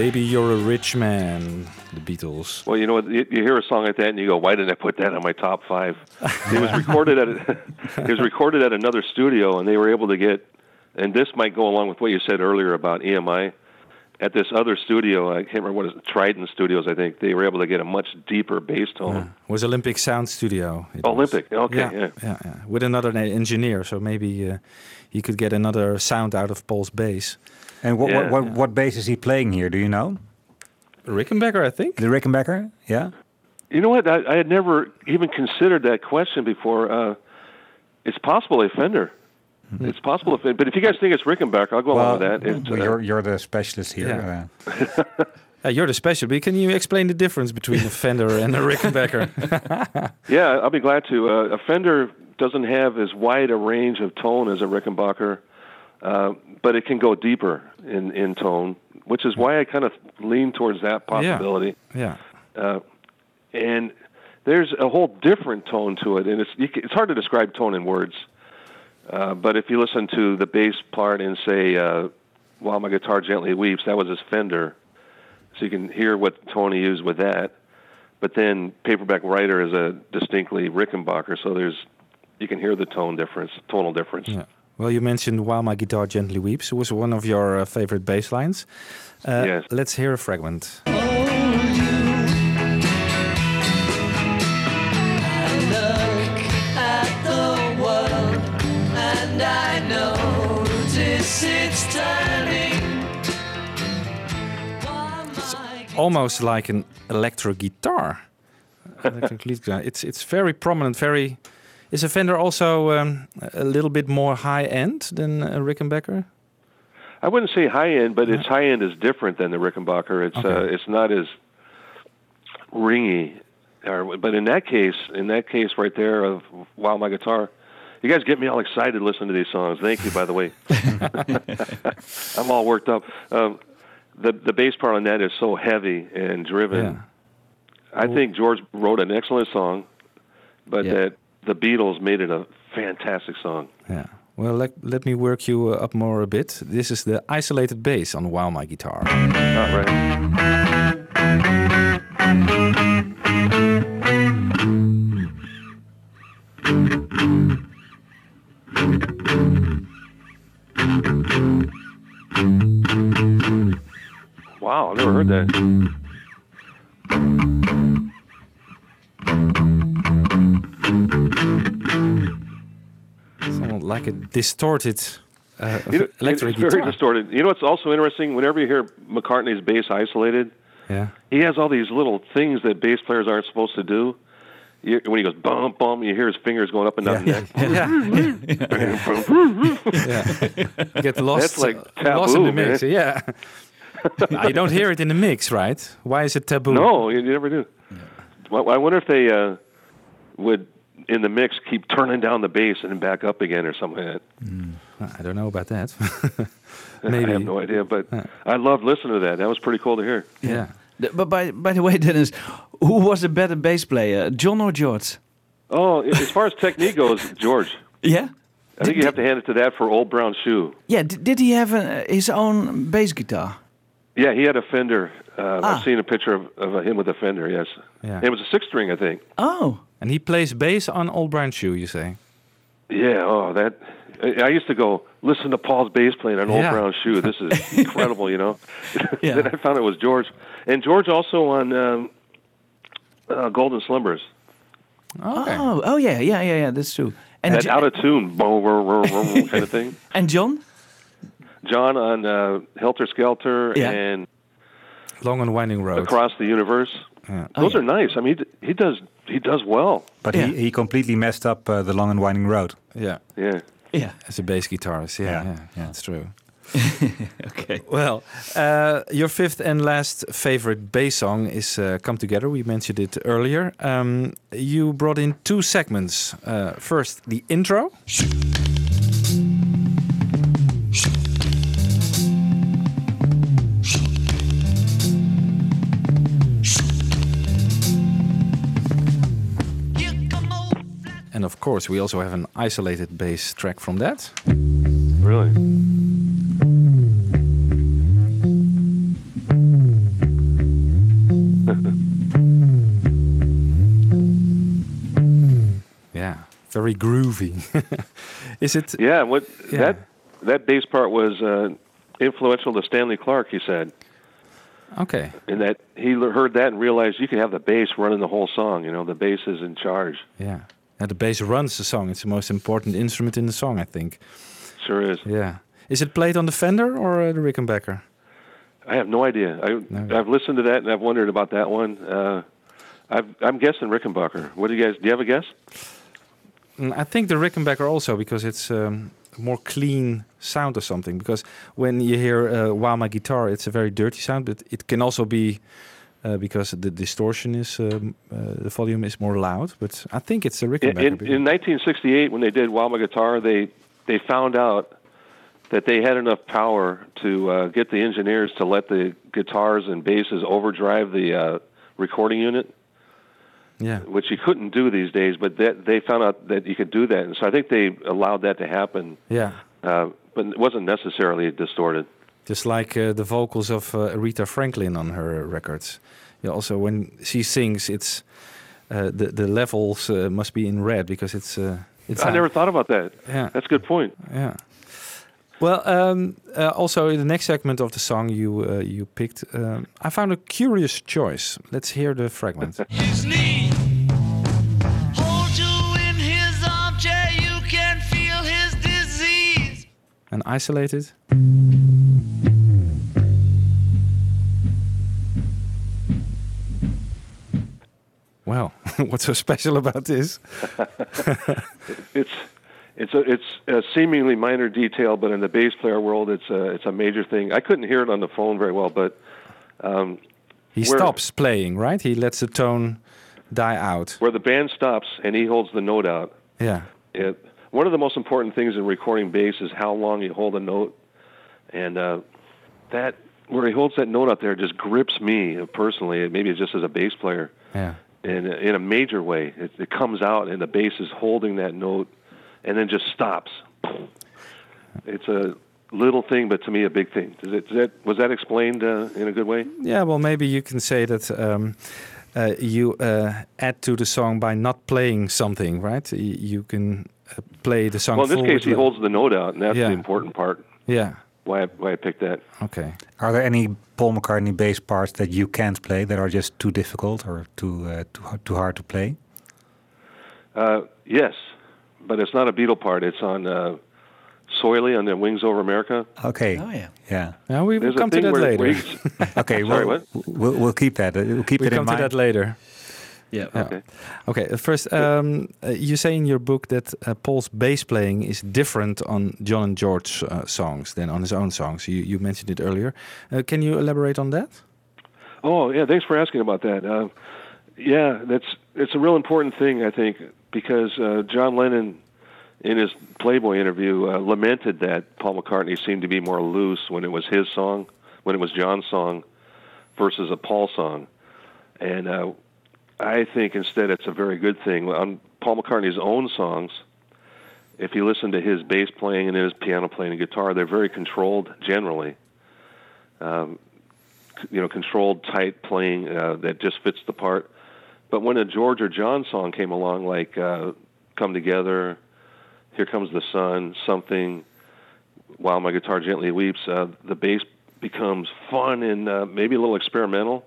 Baby, you're a rich man. Baby You're a Rich Man. the Beatles. Well, you know what? You, you hear a song like that, and you go, "Why didn't I put that on my top five? it was recorded at a, it was recorded at another studio, and they were able to get. And this might go along with what you said earlier about EMI. At this other studio, I can't remember what it is, Trident Studios, I think they were able to get a much deeper bass tone. Yeah. was Olympic Sound Studio. it was. Olympic, okay, yeah, yeah. yeah, yeah. With another engineer, so maybe uh, he could get another sound out of Paul's bass. And what, Yeah. what, what, what bass is he playing here? Do you know? Rickenbacker, I think. The Rickenbacker? Yeah. You know what? I, I had never even considered that question before. Uh, it's possible a Fender. It's possible, if, but if you guys think it's Rickenbacker, I'll go along with that. It's, well, uh, you're, you're the specialist here. Yeah. uh, Uh, you're the special, but can you explain the difference between a Fender and a Rickenbacker? Yeah, I'll be glad to. Uh, a Fender doesn't have as wide a range of tone as a Rickenbacker, uh, but it can go deeper in, in tone, which is why I kind of lean towards that possibility. yeah. Uh, and there's a whole different tone to it, and it's you, ca- it's hard to describe tone in words. Uh, but if you listen to the bass part and say, uh, "While my guitar gently weeps," that was his Fender, so you can hear what tone he used with that. But then Paperback Writer is a distinctly Rickenbacker, so there's you can hear the tone difference, tonal difference. Yeah. Well, you mentioned "While My Guitar Gently Weeps." It was one of your uh, favorite bass lines. Uh, Yes. Let's hear a fragment. look at the world and I notice it's. Almost like an electro guitar. Electric guitar. It's it's very prominent. Very. Is a Fender also um, a little bit more high end than a Rickenbacker? I wouldn't say high end, but its high end is different than the Rickenbacker. It's uh, it's not as ringy. Or, but in that case, in that case right there of While My Guitar, you guys get me all excited listening to these songs. Thank you, by the way. I'm all worked up. Um, the the bass part on that is so heavy and driven. Yeah. I think George wrote an excellent song, but Yeah. that the Beatles made it a fantastic song. Yeah. Well, let, let me work you uh, up more a bit. This is the isolated bass on While My Guitar. All right. Wow, I've never heard that. Like a distorted uh, You know, electric it's very distorted. You know what's also interesting? Whenever you hear McCartney's bass isolated, Yeah. he has all these little things that bass players aren't supposed to do. You, when he goes bum bum, you hear his fingers going up and down Yeah, the neck. yeah. Get lost, That's like uh, lost in taboo, the mix. man. Yeah. Ah, you don't hear it in the mix, right? Why is it taboo? No, you, you never do. Well, I wonder if they uh, would in the mix keep turning down the bass and then back up again or something like that. I don't know about that. Maybe. I Maybe. have no idea, but I loved listening to that. That was pretty cool to hear. Yeah. The- But by by the way, Dennis, who was a better bass player, John or George? Oh, as far as technique goes, George. Yeah. I think you have to hand it to that for Old Brown Shoe. Yeah. d- Did he have a, his own bass guitar? Yeah, he had a Fender. Uh, Ah. I've seen a picture of, of him with a Fender. Yes, Yeah. it was a six string, I think. Oh. And he plays bass on Old Brown Shoe, you say? Yeah. Oh, that. I I used to go listen to Paul's bass playing on Old Yeah. Brown Shoe. This is incredible, you know. Yeah. then I found it was George, and George also on um, uh, Golden Slumbers. Okay. Oh. Oh yeah. Yeah. Yeah. Yeah. That's true. And that Jo- out of tune, boom, boom, boom, boom, kind of thing. and John? John on uh, Helter Skelter Yeah. and Long and Winding Road. Across the Universe. Yeah. Those are nice. I mean, he, he does he does well. But Yeah. he, he completely messed up uh, the long and winding road. Yeah. Yeah. Yeah. As a bass guitarist. Yeah. Yeah. Yeah. yeah. That's true. Okay. Well, uh, your fifth and last favorite bass song is uh, "Come Together." We mentioned it earlier. Um, you brought in two segments. Uh, first, the intro. And of course, we also have an isolated bass track from that. Really? yeah, very groovy. Is it? Yeah. What yeah. that that bass part was uh, influential to Stanley Clarke. He said. Okay. And that he heard that and realized you can have the bass running the whole song. You know, the bass is in charge. Yeah. Yeah, the bass runs the song. It's the most important instrument in the song, I think. Sure is. Yeah. Is it played on the Fender or uh, the Rickenbacker? I have no idea. I I've listened to that and I've wondered about that one. Uh, I've, I'm guessing Rickenbacker. What do you guys? Do you have a guess? Mm, I think the Rickenbacker also because it's um, a more clean sound or something. Because when you hear uh, "While My Guitar," it's a very dirty sound, but it can also be uh, because the distortion is um, uh, the volume is more loud. But I think it's In, Rickenbacker. in, because- in 1968, when they did While My Guitar, they they found out that they had enough power to uh, get the engineers to let the guitars and basses overdrive the uh, recording unit, yeah. which you couldn't do these days. But that, they found out that you could do that, and so I think they allowed that to happen. Yeah. Uh, but it wasn't necessarily distorted. Just like uh, the vocals of uh, Aretha Franklin on her records. Yeah, also when she sings, it's uh, the the levels uh, must be in red because it's. Uh, it's I never thought about that. Yeah. That's a good point. Yeah. Well, um, uh, also in the next segment of the song you uh, you picked, um, I found a curious choice. Let's hear the fragment. His knee. Well, what's so special about this? it's it's a it's a seemingly minor detail, but in the bass player world, it's a it's a major thing. I couldn't hear it on the phone very well, but um, He stops playing, right? He lets the tone die out. where the band stops and he holds the note out. Yeah. It, one of the most important things in recording bass is how long you hold a note, and uh, that where he holds that note out there just grips me personally. Maybe just as a bass player, Yeah. In a, in a major way. It, it comes out and the bass is holding that note, and then just stops. It's a little thing, but to me a big thing. Does it, does that was that explained uh, in a good way? Yeah, well, maybe you can say that um, uh, you uh, add to the song by not playing something, right? You can uh, play the song. well, in this case, he holds the note out, and that's Yeah. the important part. Yeah. Why I, why I picked that. Okay. Are there any Paul McCartney bass parts that you can't play that are just too difficult or too uh, too, hard- too hard to play? Uh, yes, but it's not a Beatle part. It's on uh, Soily on the Wings Over America. Okay. Oh yeah. Yeah. Now we will There's come to that where- later. where Okay. Sorry, we'll, what? we'll we'll keep that. We'll keep we it in mind. come to that later. Yeah. Okay. Okay. First, um, uh, you say in your book that uh, Paul's bass playing is different on John and George uh, songs than on his own songs. You, you mentioned it earlier. Uh, can you elaborate on that? Oh yeah, thanks for asking about that. Uh, yeah, that's it's a real important thing I think because uh, John Lennon, in his Playboy interview, uh, lamented that Paul McCartney seemed to be more loose when it was his song, when it was John's song, versus a Paul song, and uh, I think instead it's a very good thing on Paul McCartney's own songs. If you listen to his bass playing and his piano playing and guitar, they're very controlled generally. Um, you know, controlled, tight playing uh, that just fits the part. But when a George or John song came along, like uh, "Come Together," "Here Comes the Sun," something, "While My Guitar Gently Weeps," uh, the bass becomes fun and uh, maybe a little experimental,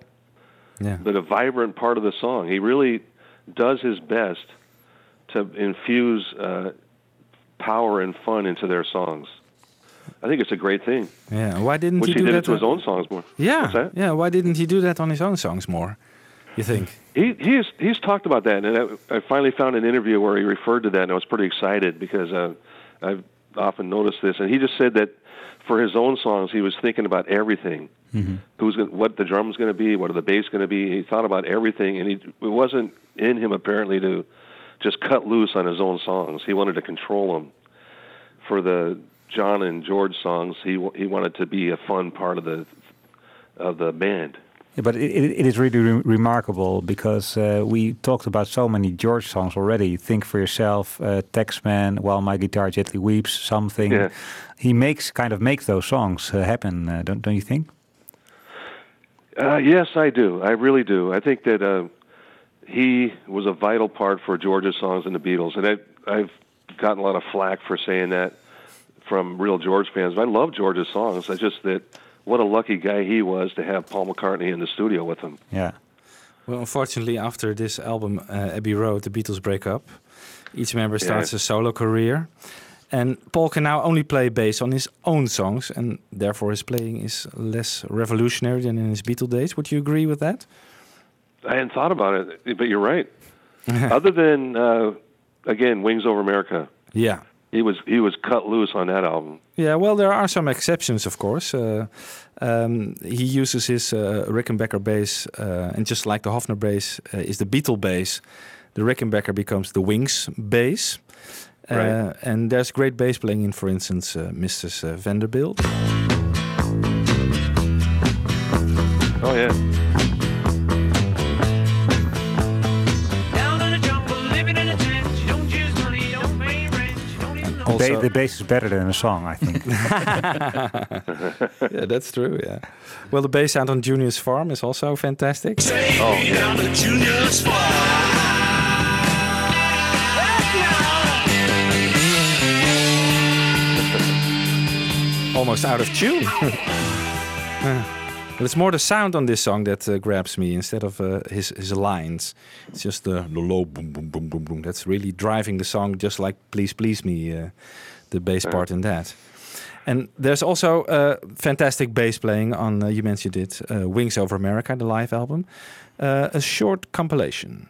Yeah. but a vibrant part of the song. He really does his best to infuse uh, power and fun into their songs. I think it's a great thing. Yeah. Why didn't Which he he do did that? it to his own songs more. Yeah. Yeah. Why didn't he do that on his own songs more? You think? He he's he's talked about that, and I, I finally found an interview where he referred to that, and I was pretty excited because uh, I've often noticed this, and he just said that for his own songs, he was thinking about everything. Mhm. Who's gonna, what the drums going to be, what are the bass going to be. He thought about everything, and he it wasn't in him apparently to just cut loose on his own songs. He wanted to control them. For the John and George songs, he he wanted to be a fun part of the of the band. Yeah, but it, it, is really re- remarkable because uh, we talked about so many George songs already. Think for yourself, uh, Taxman, While My Guitar Gently Weeps, something. Yeah. He makes kind of makes those songs uh, happen, uh, don't don't you think? Uh, yes, I do. I really do. I think that uh, he was a vital part for George's songs and the Beatles, and I I've gotten a lot of flack for saying that from real George fans. But I love George's songs. It's just that what a lucky guy he was to have Paul McCartney in the studio with him. Yeah. Well, unfortunately, after this album, uh, Abbey Road, the Beatles break up. Each member Yeah. starts a solo career. And Paul can now only play bass on his own songs, and therefore his playing is less revolutionary than in his Beatle days. Would you agree with that? I hadn't thought about it, but you're right. Other than uh, again, Wings Over America, Yeah. he was he was cut loose on that album. Yeah, well, there are some exceptions, of course. Uh, um, he uses his uh, Rickenbacker bass, uh, and just like the Hofner bass uh, is the Beatle bass, the Rickenbacker becomes the Wings bass. Uh, Right. And there's great bass playing in, for instance, uh, Mrs. Uh, Vanderbilt. Oh yeah. Down the jungle, living in a tent. You don't use money, you don't pay rent. You don't even know. The, ba- the bass is better than a song, I think. yeah, that's true. Yeah. Well, the bass sound on Junior's Farm is also fantastic. Oh yeah. Almost out of tune. Uh, but it's more the sound on this song that uh, grabs me instead of uh, his his lines. It's just the, the low boom boom boom boom boom. That's really driving the song, just like "Please Please Me," uh, the bass part in that. And there's also uh, fantastic bass playing on. Uh, you mentioned it, uh, "Wings Over America," the live album, uh, a short compilation.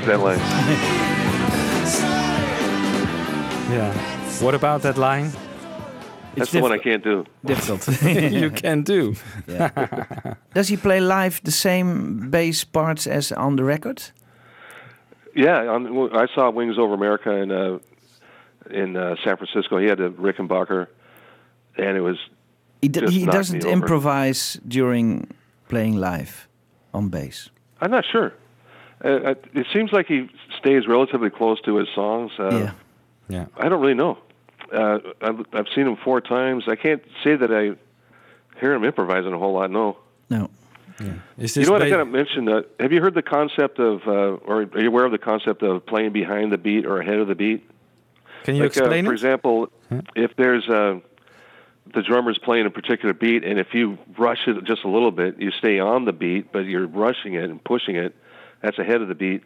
Gun. There's that line. Yeah. What about that line? That's the one I can't do. Difficult. you can do. Yeah. Does he play live the same bass parts as on the record? Yeah, on, I saw Wings Over America in uh, in uh, San Francisco. He had a Rickenbacker, and it was He, d- just he doesn't me over. improvise during playing live on bass. I'm not sure. Uh, it seems like he stays relatively close to his songs. Uh, Yeah. Yeah. I don't really know. Uh, I've, I've seen him four times. I can't say that I hear him improvising a whole lot. No. No. Is You know what I ba- got to mention? Uh, have you heard the concept of, uh, or are you aware of the concept of playing behind the beat or ahead of the beat? Can you like, uh, for it? example, if there's uh, the drummer's playing a particular beat, and if you rush it just a little bit, you stay on the beat, but you're rushing it and pushing it. That's ahead of the beat.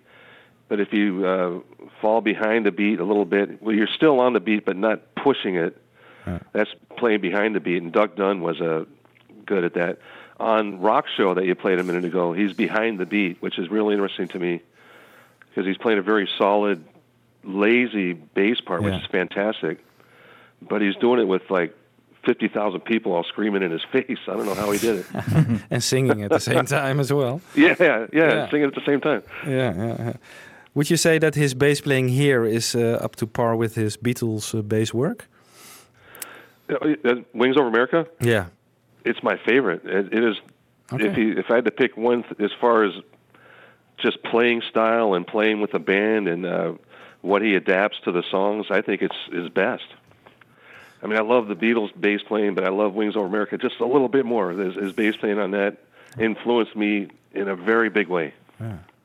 But if you uh, fall behind the beat a little bit, well, you're still on the beat, but not pushing it. That's playing behind the beat, and Duck Dunn was uh, good at that. On Rock Show that you played a minute ago, he's behind the beat, which is really interesting to me because he's playing a very solid, lazy bass part, which is fantastic. But he's doing it with like 50,000 people all screaming in his face. I don't know how he did it. and singing at the same time as well. yeah, yeah, Yeah. singing at the same time. Yeah, yeah, yeah. Would you say that his bass playing here is uh, up to par with his Beatles uh, bass work? Uh, uh, Wings Over America, Yeah. it's my favorite. It, it is. Okay. If he, if I had to pick one, th- as far as just playing style and playing with the band and uh, what he adapts to the songs, I think it's his best. I mean, I love the Beatles bass playing, but I love Wings Over America just a little bit more. His, his bass playing on that influenced me in a very big way.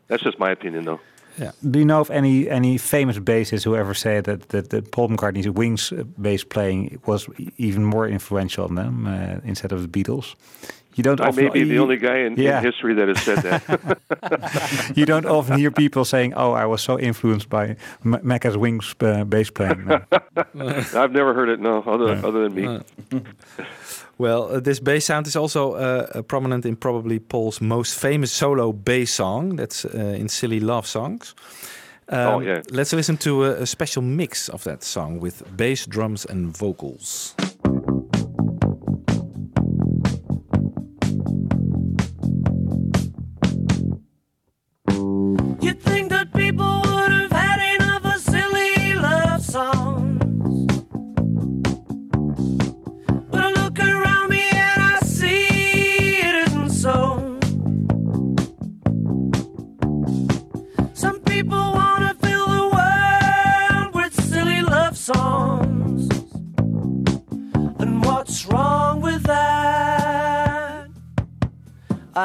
That's just my opinion, though. Yeah. Do you know of any any famous bassists who ever said that that, that Paul McCartney's Wings uh, bass playing was even more influential on them uh, instead of the Beatles? You don't I often, may be the you- only guy in, yeah. in history that has said that. you don't often hear people saying, "Oh, I was so influenced by M- Macca's Wings uh, bass playing." No. I've never heard it. No, other other than me. Well, uh, this bass sound is also uh, uh, prominent in probably Paul's most famous solo bass song. That's uh, in Silly Love Songs. Um, Oh, yeah. Let's listen to a, a special mix of that song with bass, drums, and vocals.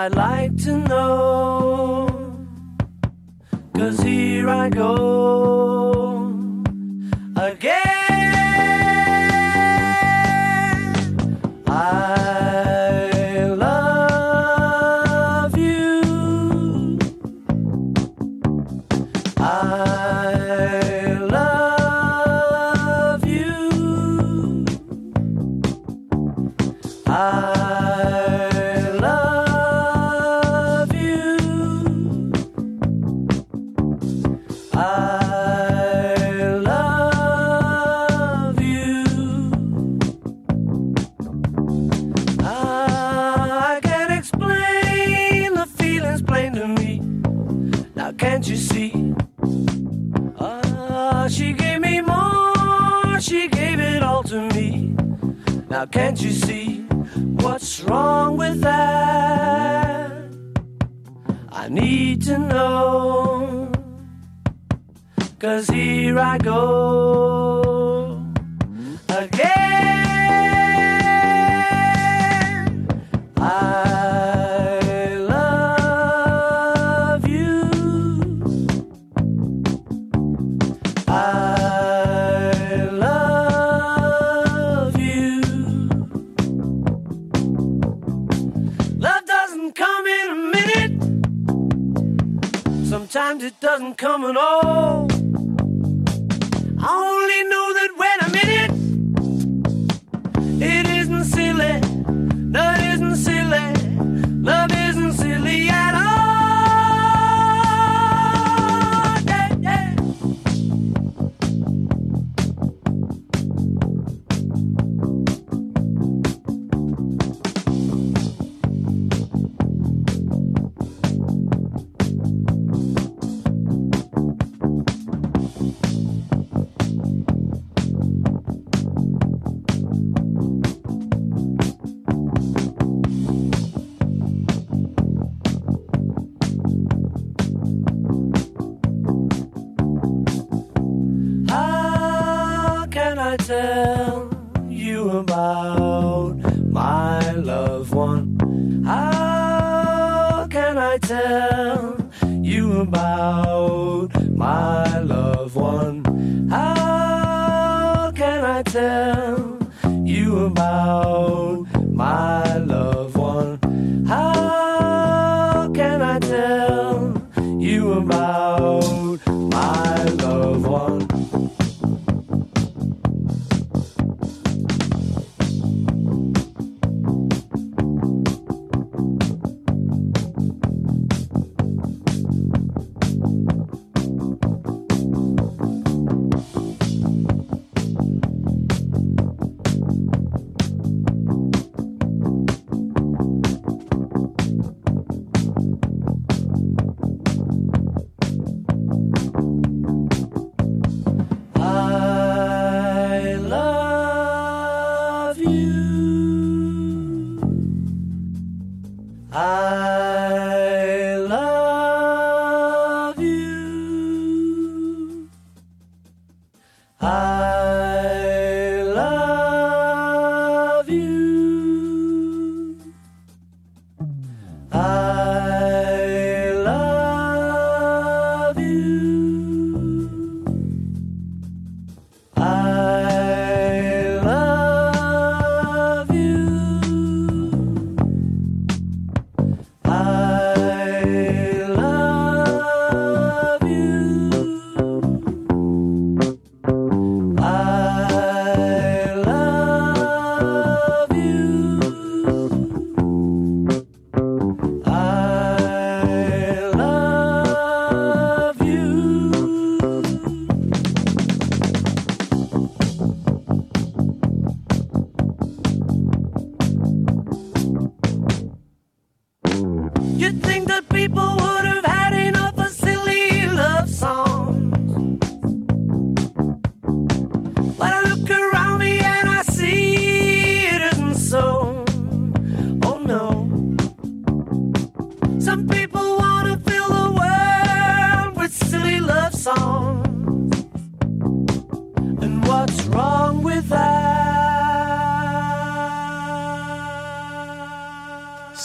I'd like to know. Cause here I go can't you see? Ah, she gave me more. She gave it all to me. Now can't you see what's wrong with that? I need to know. Cause here I go Doesn't come at.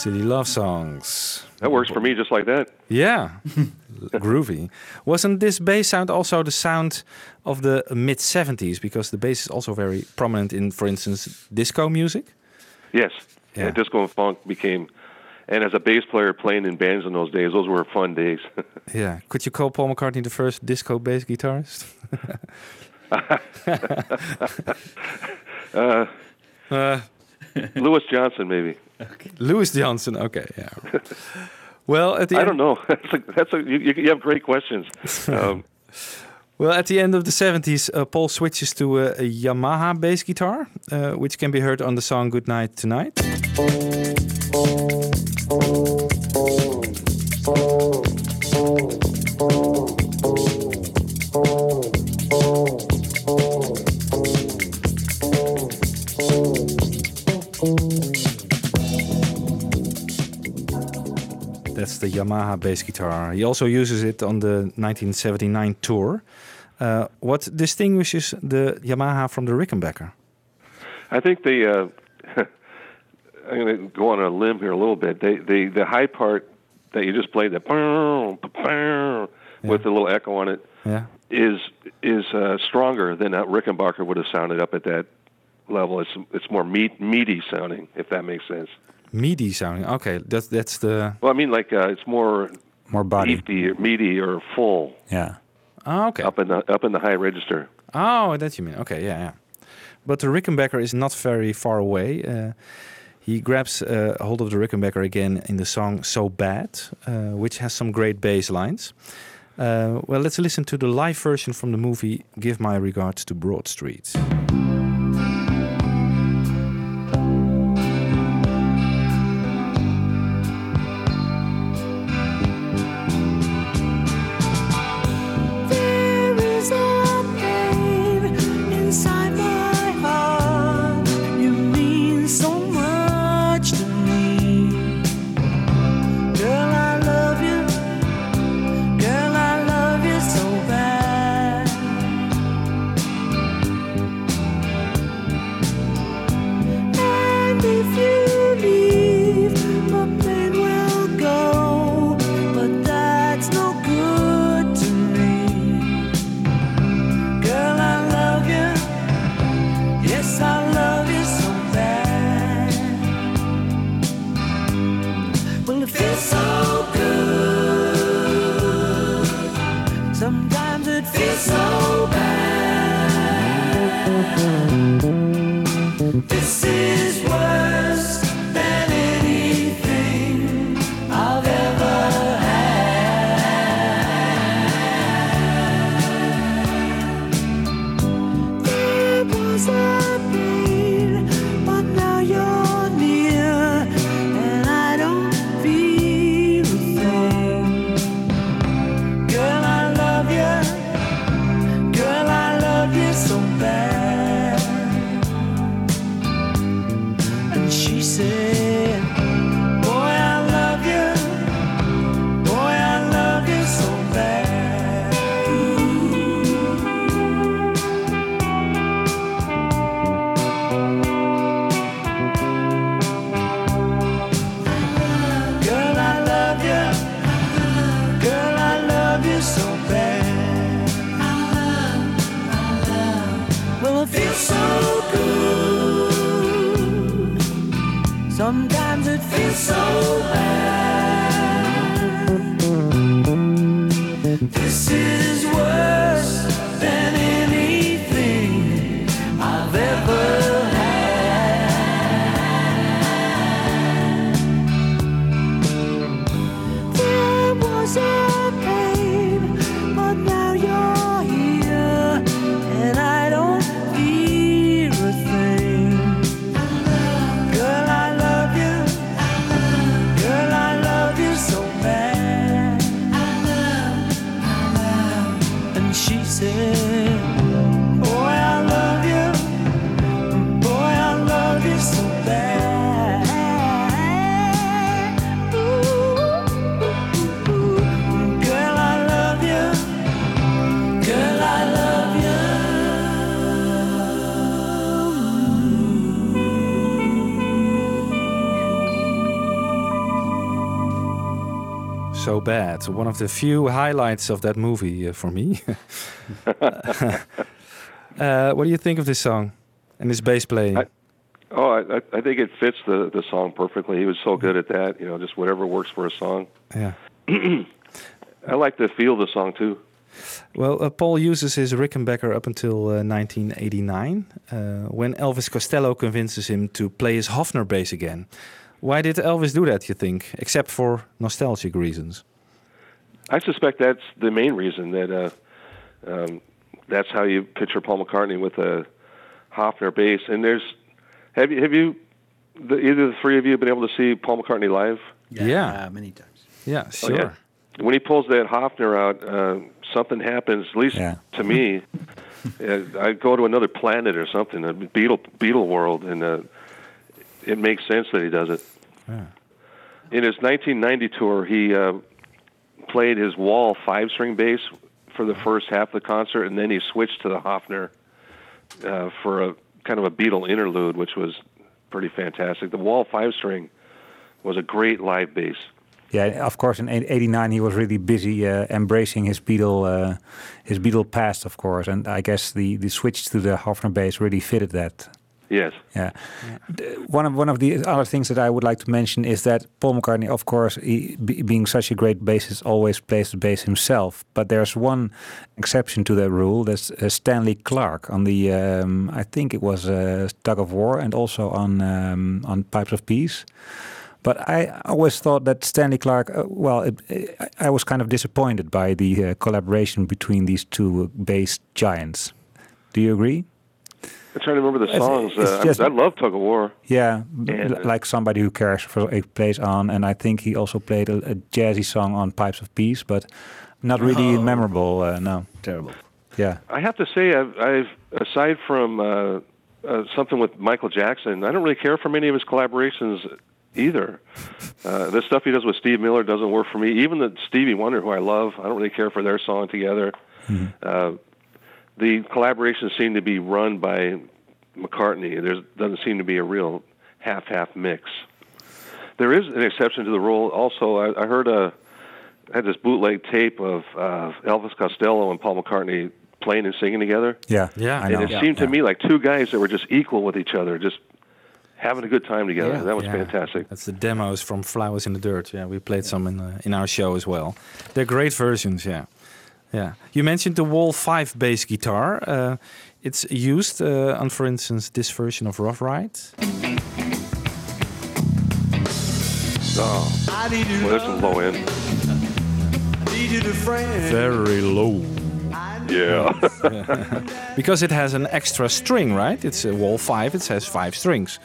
Silly Love Songs. That works for me just like that. Yeah, groovy. Wasn't this bass sound also the sound of the mid 70s? Because the bass is also very prominent in, for instance, disco music. Yes. Yeah. disco and funk became, and as a bass player playing in bands in those days, those were fun days. yeah. Could you call Paul McCartney the first disco bass guitarist? uh, uh, Louis Johnson, maybe. Okay. Louis Johnson. Okay, yeah. well, at the I end, don't know. That's a, that's a you, you have great questions. Um, well, at the end of the 70s, uh, Paul switches to a, a Yamaha bass guitar, uh, which can be heard on the song Good Night Tonight. That's the Yamaha bass guitar. He also uses it on the 1979 tour. Uh, what distinguishes the Yamaha from the Rickenbacker? I think they. Uh, I'm going to go on a limb here a little bit. They, they, the high part that you just played, the with the little echo on it, yeah. is is uh, stronger than a Rickenbacker would have sounded up at that level. It's it's more meat, meaty sounding, if that makes sense. Meaty sounding. Okay, that's that's the. Well, I mean, like uh, it's more more body, meaty, or, meaty or full. Yeah. Oh, okay. Up in the up in the high register. Oh, that you mean? Okay, yeah, yeah. But the Rickenbacker is not very far away. Uh, he grabs uh, hold of the Rickenbacker again in the song "So Bad," uh, which has some great bass lines. Uh, well, let's listen to the live version from the movie "Give My Regards to Broad Street." One of the few highlights of that movie uh, for me. uh, what do you think of this song and this bass playing? I, oh, I, I think it fits the, the song perfectly. He was so good at that. You know, just whatever works for a song. Yeah. I like the feel of the song too. Well, uh, Paul uses his Rickenbacker up until uh, 1989, uh, when Elvis Costello convinces him to play his Hofner bass again. Why did Elvis do that, you think, except for nostalgic reasons? I suspect that's the main reason that uh, um, that's how you picture Paul McCartney with a Hofner bass. And there's have you have you the, either the three of you been able to see Paul McCartney live? Yeah, yeah. many times. Yeah, sure. Oh, yeah. When he pulls that Hofner out, uh, something happens. At least Yeah. to me, Uh, I go to another planet or something, a Beatle Beatle world, and uh, it makes sense that he does it. In his 1990 tour, he uh, played his Wal five-string bass for the first half of the concert, and then he switched to the Hofner uh, for a kind of a Beatle interlude, which was pretty fantastic. The Wal five-string was a great live bass. Yeah, of course. In '89, he was really busy uh, embracing his Beatle, uh, his Beatle past, of course, and I guess the the switch to the Hofner bass really fitted that. Yes. Yeah. The- One of one of the other things that I would like to mention is that Paul McCartney, of course, he, be, being such a great bassist, always plays the bass himself. But there's one exception to that rule. That's uh, Stanley Clarke on the, um, I think it was uh, Tug of War, and also on um, on Pipes of Peace. But I always thought that Stanley Clarke, uh, well, it, I, I was kind of disappointed by the uh, collaboration between these two bass giants. Do you agree? I'm trying to remember the It's- songs. it's uh, just- I, I love Tug of War. Yeah, And, uh, like somebody who cares for a plays on, and I think he also played a, a jazzy song on Pipes of Peace, but not really Oh. memorable. Uh, no, terrible. Yeah, I have to say, I've, I've aside from uh, uh, something with Michael Jackson, I don't really care for many of his collaborations either. Uh, the stuff he does with Steve Miller doesn't work for me. Even the Stevie Wonder, who I love, I don't really care for their song together. Uh, the collaborations seem to be run by McCartney. There doesn't seem to be a real half-half mix. There is an exception to the rule. Also, I, I heard a I had this bootleg tape of uh, Elvis Costello and Paul McCartney playing and singing together. yeah, Yeah, I And know. it seemed to me like two guys that were just equal with each other, just having a good time together. Yeah. that was Yeah. fantastic. That's the demos from Flowers in the Dirt. Yeah, we played some in uh, in our show as well. They're great versions. Yeah, yeah. You mentioned the Wal Five bass guitar. Uh, it's used uh, on, for instance, this version of Rough Ride. Oh, I need you well, there's some low end. I need you to friend. Very low. Yeah. because it has an extra string, right? It's a Wal Five. It has five strings.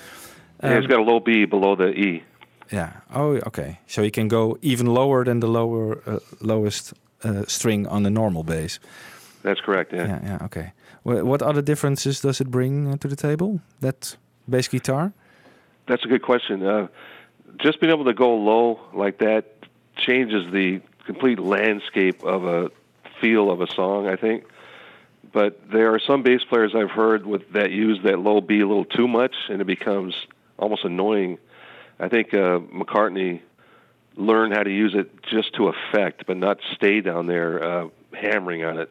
yeah, it's got a low B below the E. Yeah. Oh, okay. So you can go even lower than the lower uh, lowest string on the normal bass. That's correct. Yeah. Yeah. Yeah. Okay. Wh- What other differences does it bring uh, to the table? That bass guitar? That's a good question. Uh, just being able to go low like that changes the complete landscape of a feel of a song, I think. But there are some bass players I've heard with that use that low B a little too much, and it becomes almost annoying. I think uh, McCartney learned how to use it just to effect, but not stay down there uh, hammering on it,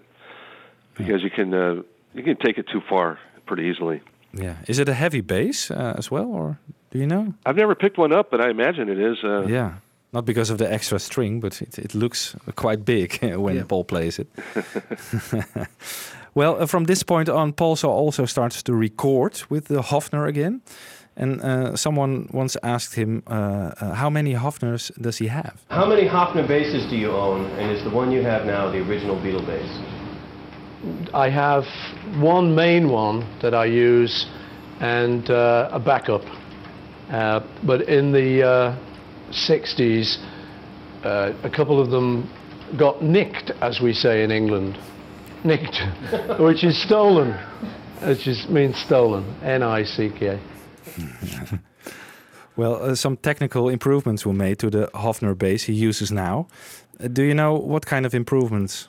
because you can uh, you can take it too far pretty easily. Yeah. Is it a heavy bass uh, as well, or do you know? I've never picked one up, but I imagine it is. Uh, Yeah. Not because of the extra string, but it, it looks quite big when Yeah. Paul plays it. well, uh, from this point on, Paul so also starts to record with the Hofner again. And uh, someone once asked him, uh, uh, how many Hofners does he have? How many Hofner basses do you own, and is the one you have now the original Beatle bass? I have one main one that I use and uh, a backup. Uh, but in the uh, 60s, uh, a couple of them got nicked, as we say in England. Nicked, which is stolen, which is, means stolen, N-I-C-K. Well, uh, some technical improvements were made to the Hofner bass he uses now. Uh, do you know what kind of improvements?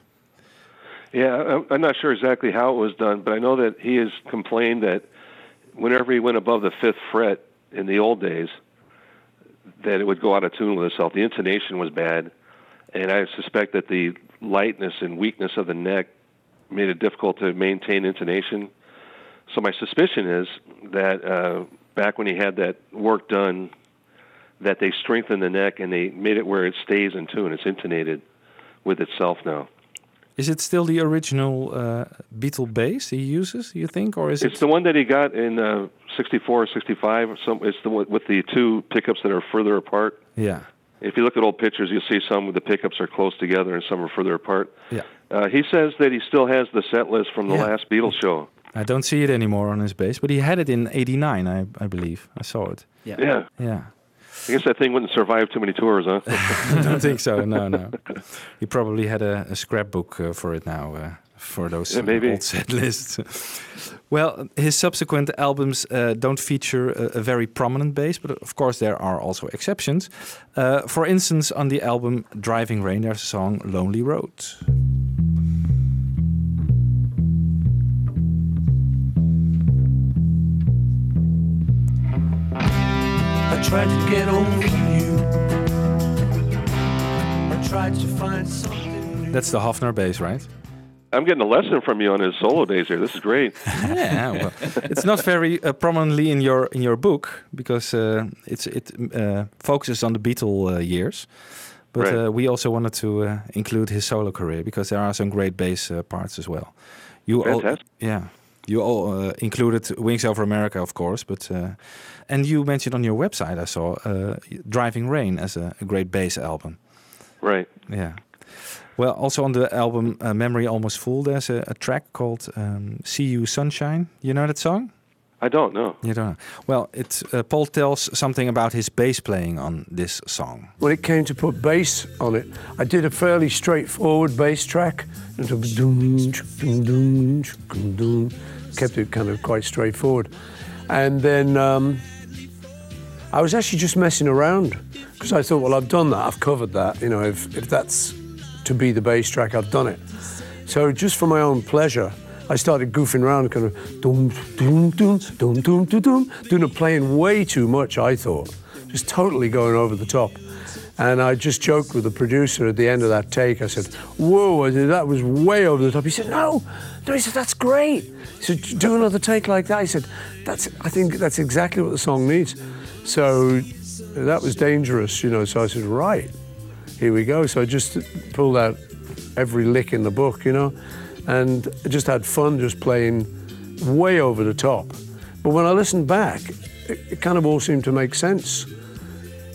Yeah, I'm- I'm not sure exactly how it was done, but I know that he has complained that whenever he went above the fifth fret in the old days, that it would go out of tune with itself. The intonation was bad, and I suspect that the lightness and weakness of the neck made it difficult to maintain intonation. So my suspicion is that uh, back when he had that work done, that they strengthened the neck and they made it where it stays in tune. It's intonated with itself now. Is it still the original uh, Beatle bass he uses? You think, or is It's it? the one that he got in uh, '64 or '65. or Some it's the one with the two pickups that are further apart. Yeah. If you look at old pictures, you'll see some of the pickups are close together and some are further apart. Yeah. Uh, he says that he still has the set list from the Yeah. last Beatles show. I don't see it anymore on his bass, but he had it in '89, I, I believe. I saw it. Yeah. Yeah. Yeah. I guess that thing wouldn't survive too many tours, huh? I don't think so. No, no. He probably had a, a scrapbook uh, for it now, uh, for those Yeah, maybe. old set lists. well, his subsequent albums uh, don't feature a, a very prominent bass, but of course there are also exceptions. Uh, for instance, on the album Driving Rain, there's a song "Lonely Road." Tried to get over you. I tried to find something. That's the Hofner bass, right? I'm getting a lesson from you on his solo days here. This is great. yeah, well, it's not very uh, prominently in your in your book because uh, it's it uh, focuses on the Beatle uh, years. But Right. uh, we also wanted to uh, include his solo career because there are some great bass uh, parts as well. You all, yeah, you all uh, included Wings Over America, of course, but uh, and you mentioned on your website I saw uh, Driving Rain as a, a great bass album. Right. Yeah. Well, also on the album uh, Memory Almost Full, there's a, a track called um, "See Your Sunshine." You know that song? I don't know. You don't know. Well, it uh, Paul tells something about his bass playing on this song. When it came to put bass on it, I did a fairly straightforward bass track. Kept it kind of quite straightforward. And then um, I was actually just messing around because I thought, well, I've done that, I've covered that. You know, if, if that's to be the bass track, I've done it. So just for my own pleasure, I started goofing around, kind of doom, doom, doom, doom, doom, doom, doom, doing playing way too much, I thought. Just totally going over the top. And I just joked with the producer at the end of that take. I said, Whoa, I said, that was way over the top. He said, No, no, he said, That's great. He said, Do another take like that. He said, That's I think that's exactly what the song needs. So that was dangerous, you know. So I said, Right, here we go. So I just pulled out every lick in the book, you know, and just had fun just playing way over the top. But when I listened back, it, it kind of all seemed to make sense.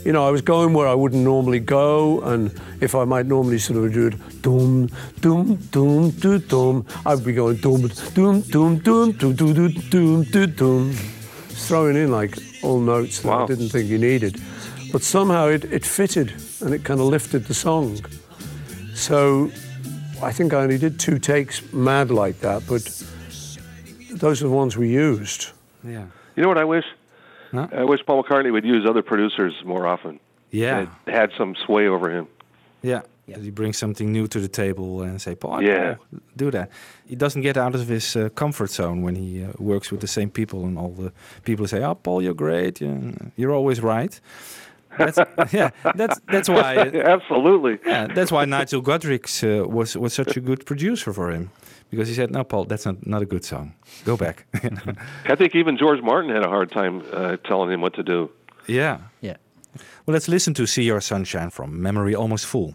You know, I was going where I wouldn't normally go, and if I might normally sort of do it, dum, dum, dum, dum, dum, I'd be going dum, dum, dum, dum, dum, dum, dum, dum, dum, dum, throwing in like all notes that I didn't think you needed. But somehow it, it fitted, and it kind of lifted the song. So I think I only did two takes mad like that, but those are the ones we used. Yeah. You know what I wish? I wish Paul McCartney would use other producers more often. Yeah. And it had some sway over him. Yeah. That he brings something new to the table and say, Paul, Yeah. Do that. He doesn't get out of his uh, comfort zone when he uh, works with the same people, and all the people say, "Oh, Paul, you're great. You're, you're always right." That's, yeah, that's that's why. Absolutely. Yeah, that's why Nigel Godrich's uh, was was such a good producer for him, because he said, "No, Paul, that's not not a good song. Go back." I think even George Martin had a hard time uh, telling him what to do. yeah. Yeah. Well, let's listen to "See Your Sunshine" from Memory Almost Full.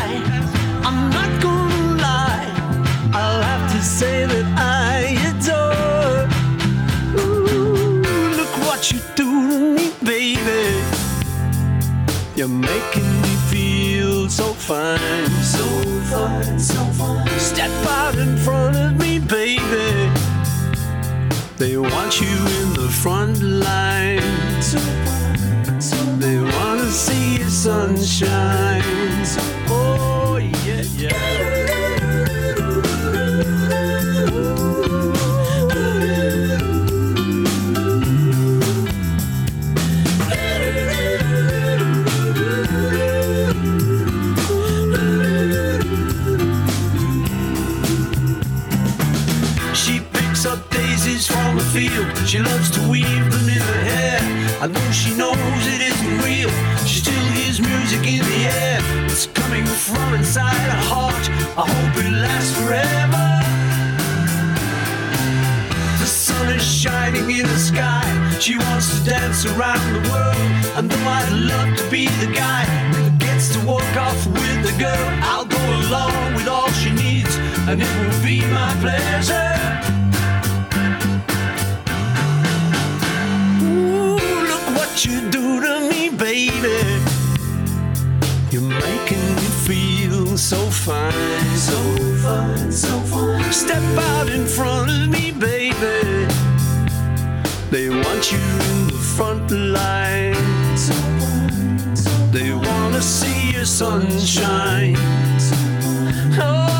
You're making me feel so fine, so fine, so fine. Step out in front of me, baby. They want you in the front line. So fine, so fine. They want to see your sunshine. Oh, yeah, yeah. She loves to weave them in her hair. And though she knows it isn't real, she still hears music in the air. It's coming from inside her heart. I hope it lasts forever. The sun is shining in the sky. She wants to dance around the world. And though I'd love to be the guy that gets to walk off with the girl, I'll go along with all she needs, and it will be my pleasure. What you do to me, baby. You're making me feel so fine, so fine, so fine. Step out in front of me, baby. They want you in the front line. So fine, so fine. They wanna see your sunshine. She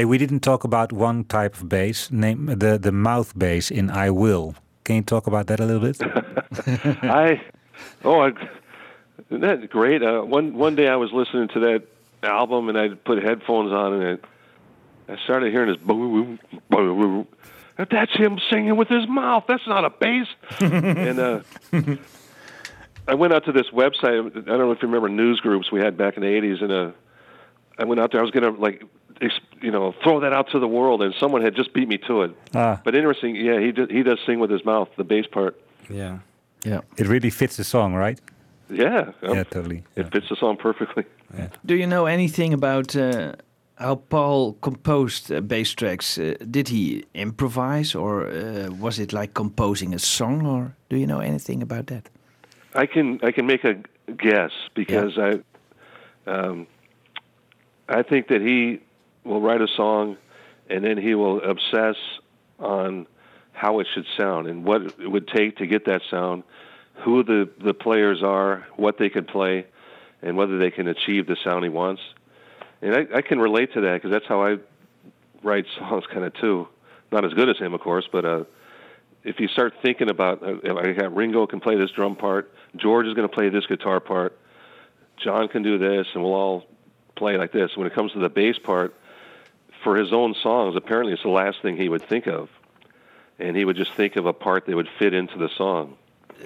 Hey, we didn't talk about one type of bass, name the the mouth bass in I Will. Can you talk about that a little bit? I oh, I, isn't that great? Uh, one one day I was listening to that album and I put headphones on and it, I started hearing this boom boom boom. That's him singing with his mouth. That's not a bass. and uh, I went out to this website. I don't know if you remember news groups we had back in the '80s, and uh, I went out there. I was gonna like, you know, throw that out to the world, and someone had just beat me to it. Ah. But interesting, yeah, he do, he does sing with his mouth, the bass part. Yeah. Yeah. It really fits the song, right? Yeah, um, Yeah, totally. It fits the song perfectly. Yeah. Do you know anything about uh, how Paul composed uh, bass tracks? Uh, did he improvise, or uh, was it like composing a song? Or do you know anything about that? I can I can make a guess because I um, I think that he will write a song and then he will obsess on how it should sound and what it would take to get that sound, who the the players are, what they can play, and whether they can achieve the sound he wants. And I, I can relate to that because that's how I write songs kind of too. Not as good as him, of course, but uh, if you start thinking about, uh, I got Ringo can play this drum part, George is going to play this guitar part, John can do this, and we'll all play like this. When it comes to the bass part, for his own songs, apparently it's the last thing he would think of, and he would just think of a part that would fit into the song.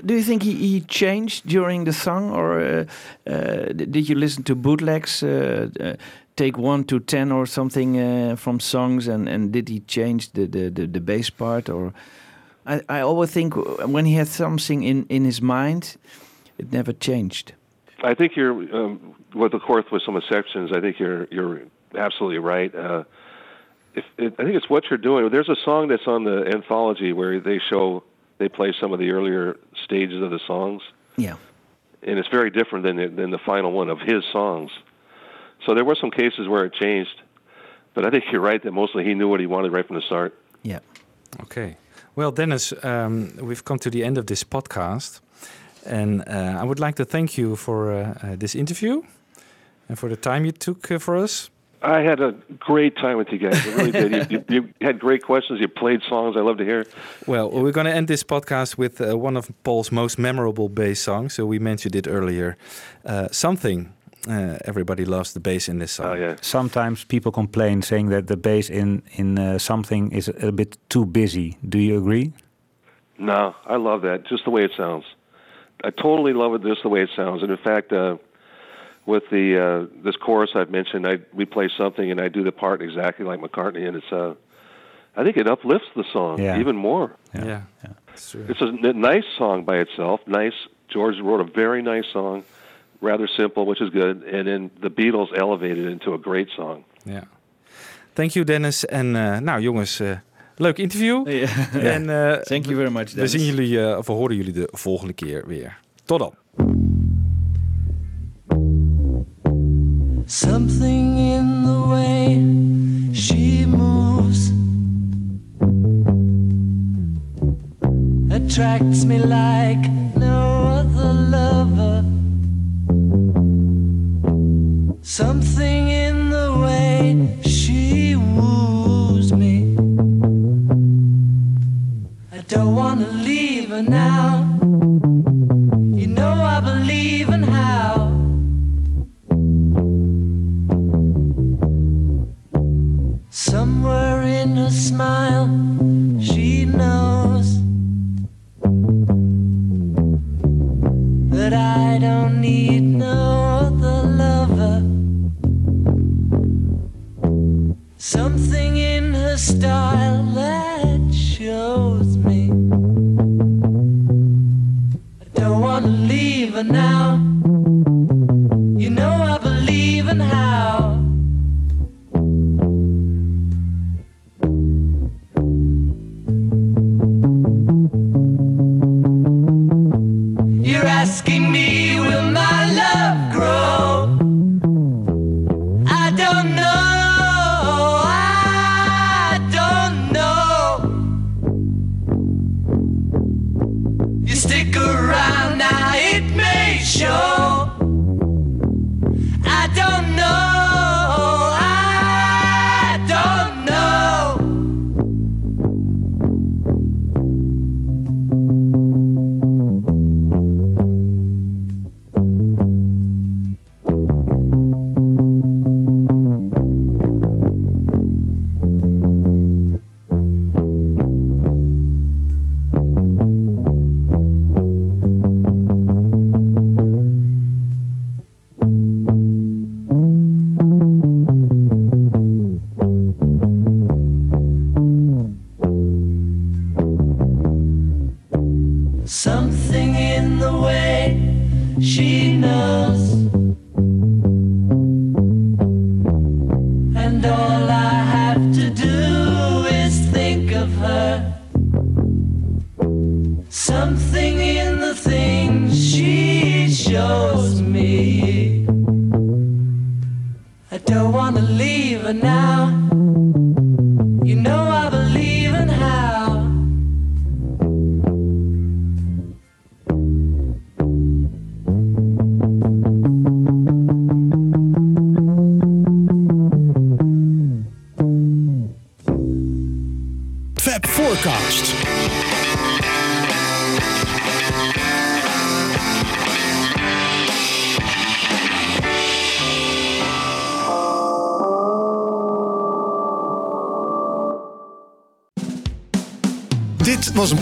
Do you think he, he changed during the song, or uh, uh, did you listen to bootlegs, uh, uh, take one to ten or something uh, from songs, and, and did he change the, the, the, the bass part? Or I, I always think when he had something in, in his mind, it never changed. I think you're, um, with of course, with some exceptions. I think you're you're absolutely right. Uh, if it, I think it's what you're doing. There's a song that's on the anthology where they show they play some of the earlier stages of the songs, Yeah. and it's very different than the, than the final one of his songs. So there were some cases where it changed, but I think you're right that mostly he knew what he wanted right from the start. Yeah. Okay. Well, Dennis, um, we've come to the end of this podcast. And uh, I would like to thank you for uh, uh, this interview and for the time you took uh, for us. I had a great time with you guys. I really did. You, you, you had great questions. You played songs I love to hear. Well, we're going to end this podcast with uh, one of Paul's most memorable bass songs. So we mentioned it earlier. Uh, something. Uh, everybody loves the bass in this song. Oh, yeah. Sometimes people complain saying that the bass in in uh, something is a, a bit too busy. Do you agree? No, I love that. Just the way it sounds. I totally love it just the way it sounds. And in fact, uh, with the uh, this chorus I've mentioned, I we play something and I do the part exactly like McCartney, and it's uh, I think it uplifts the song Yeah. even more. Yeah, it's true. It's a n- nice song by itself. Nice. George wrote a very nice song, rather simple, which is good. And then the Beatles elevated it into a great song. Ja. Thank you, Dennis. En eh, nou, jongens, eh, leuk interview. En, eh, Thank you very much, We Dennis. zien jullie, eh, of we horen jullie de volgende keer weer. Tot dan. Something in the way she moves attracts me like no other lover. Something in the way she woos me. I don't wanna leave her now. Smile,